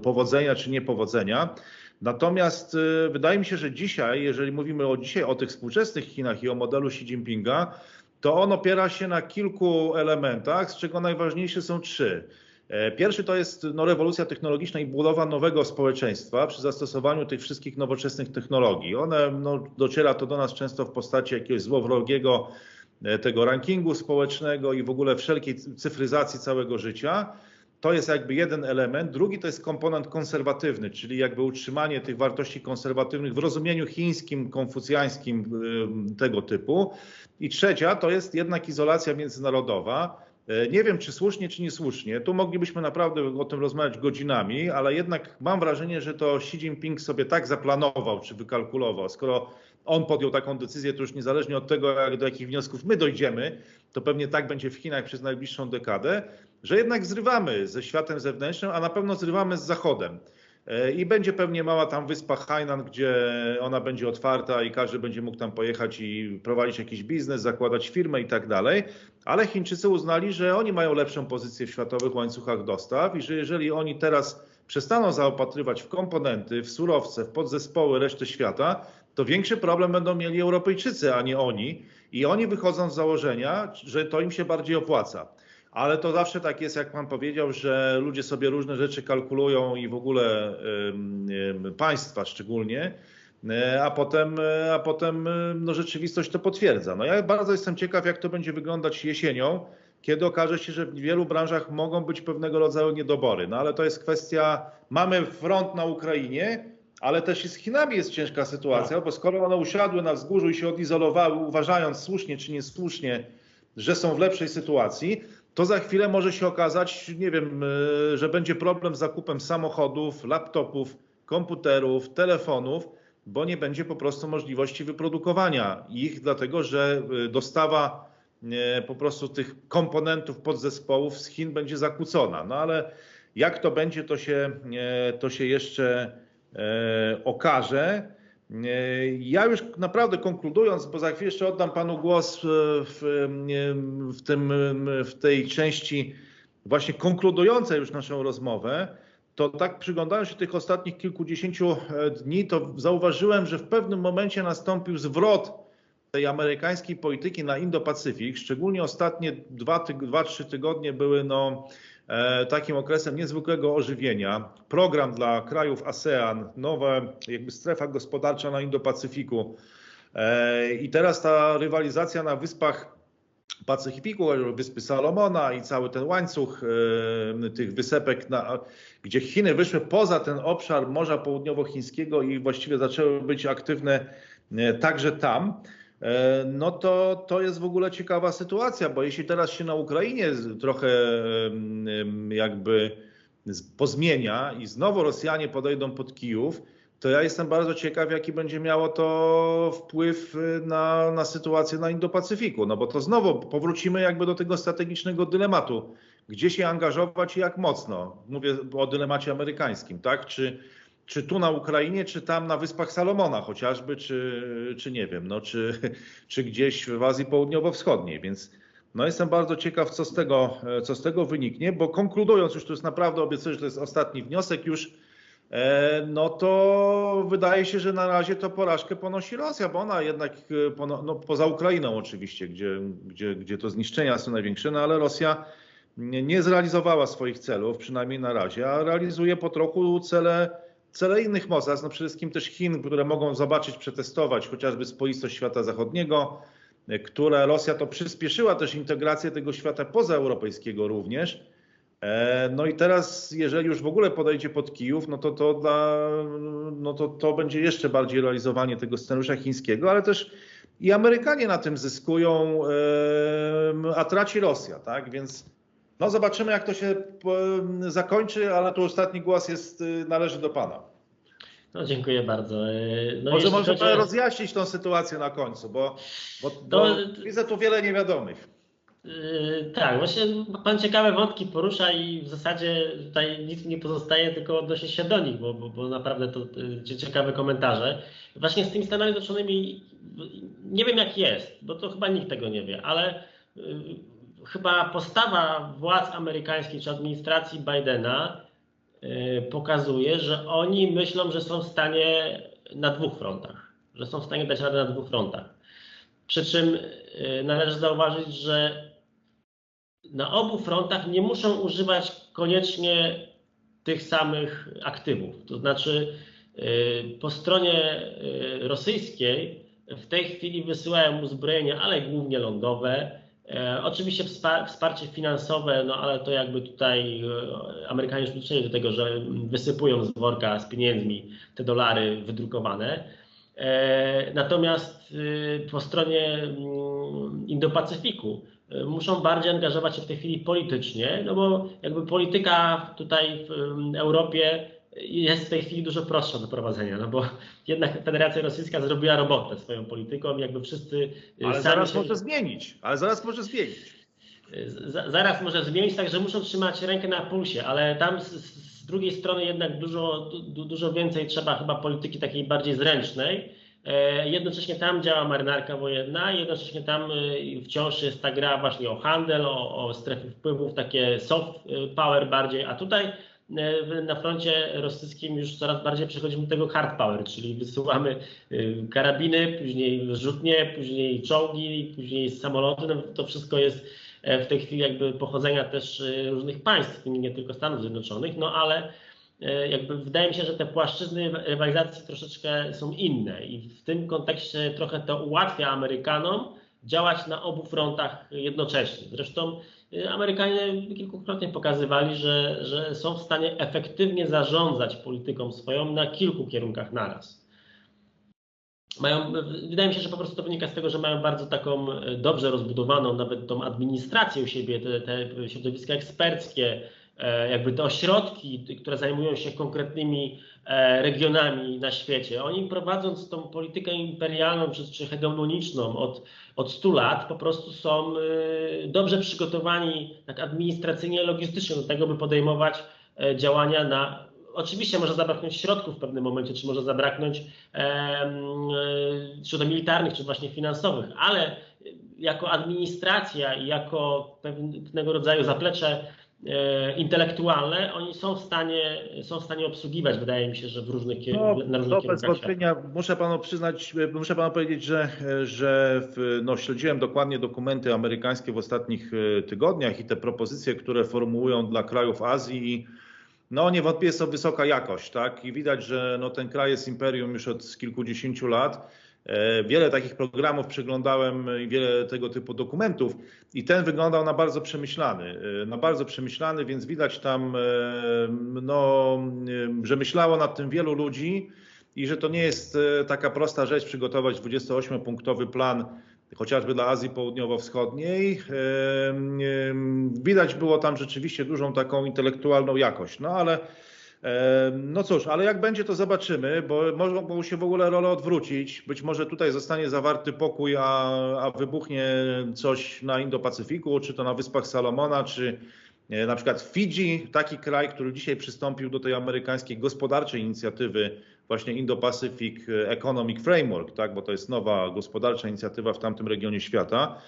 S1: powodzenia czy niepowodzenia. Natomiast wydaje mi się, że dzisiaj, jeżeli mówimy o dzisiaj o tych współczesnych Chinach i o modelu Xi Jinpinga, to on opiera się na kilku elementach, z czego najważniejsze są trzy. E, pierwszy to jest no, rewolucja technologiczna i budowa nowego społeczeństwa przy zastosowaniu tych wszystkich nowoczesnych technologii. One no, dociera to do nas często w postaci jakiegoś złowrogiego e, tego rankingu społecznego i w ogóle wszelkiej cyfryzacji całego życia. To jest jakby jeden element. Drugi to jest komponent konserwatywny, czyli jakby utrzymanie tych wartości konserwatywnych w rozumieniu chińskim, konfucjańskim tego typu. I trzecia to jest jednak izolacja międzynarodowa. E, nie wiem, czy słusznie, czy niesłusznie. Tu moglibyśmy naprawdę o tym rozmawiać godzinami, ale jednak mam wrażenie, że to Xi Jinping sobie tak zaplanował, czy wykalkulował. Skoro on podjął taką decyzję, to już niezależnie od tego, jak, do jakich wniosków my dojdziemy, to pewnie tak będzie w Chinach przez najbliższą dekadę, że jednak zrywamy ze światem zewnętrznym, a na pewno zrywamy z Zachodem. E, I będzie pewnie mała tam wyspa Hainan, gdzie ona będzie otwarta i każdy będzie mógł tam pojechać i prowadzić jakiś biznes, zakładać firmę i tak dalej. Ale Chińczycy uznali, że oni mają lepszą pozycję w światowych łańcuchach dostaw i że jeżeli oni teraz przestaną zaopatrywać w komponenty, w surowce, w podzespoły reszty świata, to większy problem będą mieli Europejczycy, a nie oni. I oni wychodzą z założenia, że to im się bardziej opłaca. Ale to zawsze tak jest, jak pan powiedział, że ludzie sobie różne rzeczy kalkulują i w ogóle państwa szczególnie, e, a potem, e, a potem no, rzeczywistość to potwierdza. No ja bardzo jestem ciekaw, jak to będzie wyglądać jesienią, kiedy okaże się, że w wielu branżach mogą być pewnego rodzaju niedobory. No ale to jest kwestia, mamy front na Ukrainie, ale też i z Chinami jest ciężka sytuacja, bo skoro one usiadły na wzgórzu i się odizolowały, uważając słusznie czy niesłusznie, że są w lepszej sytuacji, to za chwilę może się okazać, nie wiem, e, że będzie problem z zakupem samochodów, laptopów, komputerów, telefonów, bo nie będzie po prostu możliwości wyprodukowania ich, dlatego że e, dostawa e, po prostu tych komponentów podzespołów z Chin będzie zakłócona. No ale jak to będzie, to się, to się jeszcze okaże. Ja już naprawdę konkludując, bo za chwilę jeszcze oddam panu głos w, w, tym, w tej części właśnie konkludującej już naszą rozmowę, to tak przyglądając się tych ostatnich kilkudziesięciu e, dni, to zauważyłem, że w pewnym momencie nastąpił zwrot tej amerykańskiej polityki na Indo-Pacyfik. Szczególnie ostatnie dwa, dwa, trzy tygodnie były no, E, takim okresem niezwykłego ożywienia. Program dla krajów ASEAN, nowa jakby strefa gospodarcza na Indo-Pacyfiku. E, I teraz ta rywalizacja na wyspach Pacyfiku, wyspy Salomona i cały ten łańcuch e, tych wysepek, na, gdzie Chiny wyszły poza ten obszar Morza Południowochińskiego i właściwie zaczęły być aktywne także tam. E, no to, to jest w ogóle ciekawa sytuacja, bo jeśli teraz się na Ukrainie trochę jakby pozmienia i znowu Rosjanie podejdą pod Kijów, to ja jestem bardzo ciekaw, jaki będzie miało to wpływ na, na sytuację na Indo-Pacyfiku, no bo to znowu powrócimy jakby do tego strategicznego dylematu, gdzie się angażować i jak mocno. Mówię o dylemacie amerykańskim, tak? Czy czy tu na Ukrainie, czy tam na Wyspach Salomona chociażby, czy, czy nie wiem, no, czy, czy gdzieś w Azji Południowo-Wschodniej. Więc no jestem bardzo ciekaw, co z, tego, co z tego wyniknie, bo konkludując, już to jest naprawdę, obiecuję, że to jest ostatni wniosek już, e, no to wydaje się, że na razie to porażkę ponosi Rosja, bo ona jednak, e, no, poza Ukrainą oczywiście, gdzie, gdzie, gdzie to zniszczenia są największe, no ale Rosja nie zrealizowała swoich celów, przynajmniej na razie, a realizuje po trochu cele cele innych mocarstw, no przede wszystkim też Chin, które mogą zobaczyć, przetestować chociażby spoistość świata zachodniego, które Rosja to przyspieszyła też integrację tego świata pozaeuropejskiego również. E, no i teraz, jeżeli już w ogóle podejdzie pod Kijów, no to to, dla, no to to będzie jeszcze bardziej realizowanie tego scenariusza chińskiego, ale też i Amerykanie na tym zyskują, a traci Rosja, tak? Więc no zobaczymy, jak to się zakończy, ale tu ostatni głos jest, y, należy do Pana.
S2: No dziękuję bardzo.
S1: Y, no może może Pan rozjaśnić tą sytuację na końcu, bo, bo, bo widzę tu wiele niewiadomych.
S2: Yy, tak, właśnie Pan ciekawe wątki porusza i w zasadzie tutaj nic nie pozostaje, tylko odnosić się do nich, bo, bo, bo naprawdę to yy, ciekawe komentarze. Właśnie z tymi Stanami Zjednoczonymi nie wiem jak jest, bo to chyba nikt tego nie wie, ale chyba postawa władz amerykańskich czy administracji Bidena yy, pokazuje, że oni myślą, że są w stanie na dwóch frontach, że są w stanie dać radę na dwóch frontach. Przy czym yy, należy zauważyć, że na obu frontach nie muszą używać koniecznie tych samych aktywów. To znaczy, y, po stronie y, rosyjskiej w tej chwili wysyłają uzbrojenia, ale głównie lądowe. E, oczywiście wsparcie finansowe, no ale to jakby tutaj y, Amerykanie już do tego, że wysypują z worka z pieniędzmi te dolary wydrukowane. E, natomiast po stronie mm, Indo-Pacyfiku E, muszą bardziej angażować się w tej chwili politycznie, no bo jakby polityka tutaj w Europie jest w tej chwili dużo prostsza do prowadzenia, no bo jednak Federacja Rosyjska zrobiła robotę swoją polityką, jakby wszyscy
S1: e, Ale zaraz się... może zmienić, ale zaraz może zmienić.
S2: E, zaraz może zmienić, także muszą trzymać rękę na pulsie, ale tam z, z drugiej strony jednak dużo, du, dużo więcej trzeba chyba polityki takiej bardziej zręcznej, E, jednocześnie tam działa marynarka wojenna, jednocześnie tam e, wciąż jest ta gra właśnie o handel, o, o strefy wpływów, takie soft e, power bardziej, a tutaj na froncie rosyjskim już coraz bardziej przechodzimy do tego hard power, czyli wysyłamy karabiny, później rzutnie, później czołgi, później samoloty. No to wszystko jest w tej chwili jakby pochodzenia też różnych państw, nie tylko Stanów Zjednoczonych, no ale E, jakby wydaje mi się, że te płaszczyzny rywalizacji troszeczkę są inne i w tym kontekście trochę to ułatwia Amerykanom działać na obu frontach jednocześnie. Zresztą e, Amerykanie kilkukrotnie pokazywali, że, że są w stanie efektywnie zarządzać polityką swoją na kilku kierunkach naraz. Mają, wydaje mi się, że po prostu to wynika z tego, że mają bardzo taką e, dobrze rozbudowaną nawet tą administrację u siebie, te, te środowiska eksperckie, jakby te ośrodki, które zajmują się konkretnymi e, regionami na świecie, oni prowadząc tą politykę imperialną czy, czy hegemoniczną od, od 100 lat, po prostu są e, dobrze przygotowani tak administracyjnie, logistycznie do tego, by podejmować działania na. Oczywiście może zabraknąć środków w pewnym momencie, czy może zabraknąć czy to militarnych, czy właśnie finansowych, ale jako administracja i jako pewnego rodzaju zaplecze E, intelektualne, oni są w stanie, są w stanie obsługiwać, wydaje mi się, że w różnych, no, na różnych
S1: no, bez wątpienia muszę panu przyznać, muszę panu powiedzieć, że, że w, no, śledziłem dokładnie dokumenty amerykańskie w ostatnich e, tygodniach i te propozycje, które formułują dla krajów Azji no niewątpliwie jest to wysoka jakość, tak? I widać, że no, ten kraj jest imperium już od kilkudziesięciu lat E, wiele takich programów przeglądałem i wiele tego typu dokumentów i ten wyglądał na bardzo przemyślany, e, na bardzo przemyślany, więc widać tam, e, no, że myślało nad tym wielu ludzi i że to nie jest taka prosta rzecz przygotować 28-punktowy plan chociażby dla Azji Południowo-Wschodniej. Widać było tam rzeczywiście dużą taką intelektualną jakość, no ale no cóż, ale jak będzie, to zobaczymy, bo mogą się w ogóle role odwrócić. Być może tutaj zostanie zawarty pokój, a, a wybuchnie coś na Indo-Pacyfiku, czy to na Wyspach Salomona, czy e, na przykład Fidżi, taki kraj, który dzisiaj przystąpił do tej amerykańskiej gospodarczej inicjatywy, właśnie Indo-Pacific Economic Framework, tak, bo to jest nowa gospodarcza inicjatywa w tamtym regionie świata.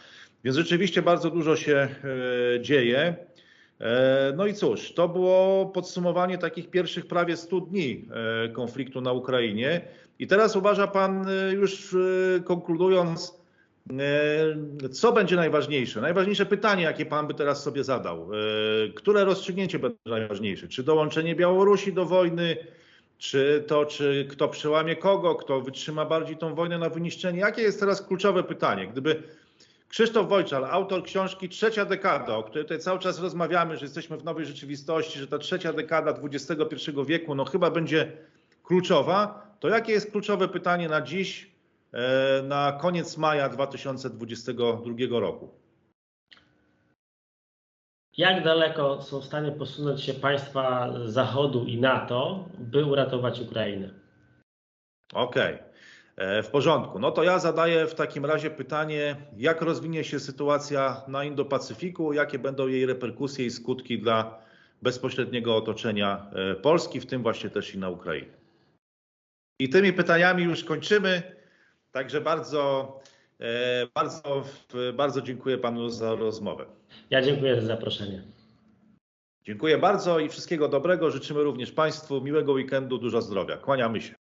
S1: Więc rzeczywiście bardzo dużo się e, dzieje. E, no i cóż, to było podsumowanie takich pierwszych prawie 100 dni e, konfliktu na Ukrainie. I teraz uważa Pan, e, już konkludując, co będzie najważniejsze? Najważniejsze pytanie, jakie Pan by teraz sobie zadał. Które rozstrzygnięcie będzie najważniejsze? Czy dołączenie Białorusi do wojny? czy to, czy kto przełamie kogo, kto wytrzyma bardziej tą wojnę na wyniszczenie? Jakie jest teraz kluczowe pytanie? Gdyby Krzysztof Wojczal, autor książki Trzecia dekada, o której tutaj cały czas rozmawiamy, że jesteśmy w nowej rzeczywistości, że ta trzecia dekada XXI wieku no chyba będzie kluczowa, to jakie jest kluczowe pytanie na dziś, e, na koniec maja 2022 roku?
S2: Jak daleko są w stanie posunąć się państwa Zachodu i NATO, by uratować Ukrainę?
S1: Okej, okay. W porządku. No to ja zadaję w takim razie pytanie, jak rozwinie się sytuacja na Indo-Pacyfiku, jakie będą jej reperkusje i skutki dla bezpośredniego otoczenia e, Polski, w tym właśnie też i na Ukrainie. I tymi pytaniami już kończymy. Także bardzo, e, bardzo, bardzo dziękuję panu za rozmowę.
S2: Ja dziękuję za zaproszenie.
S1: Dziękuję bardzo i wszystkiego dobrego. Życzymy również Państwu miłego weekendu, dużo zdrowia. Kłaniamy się.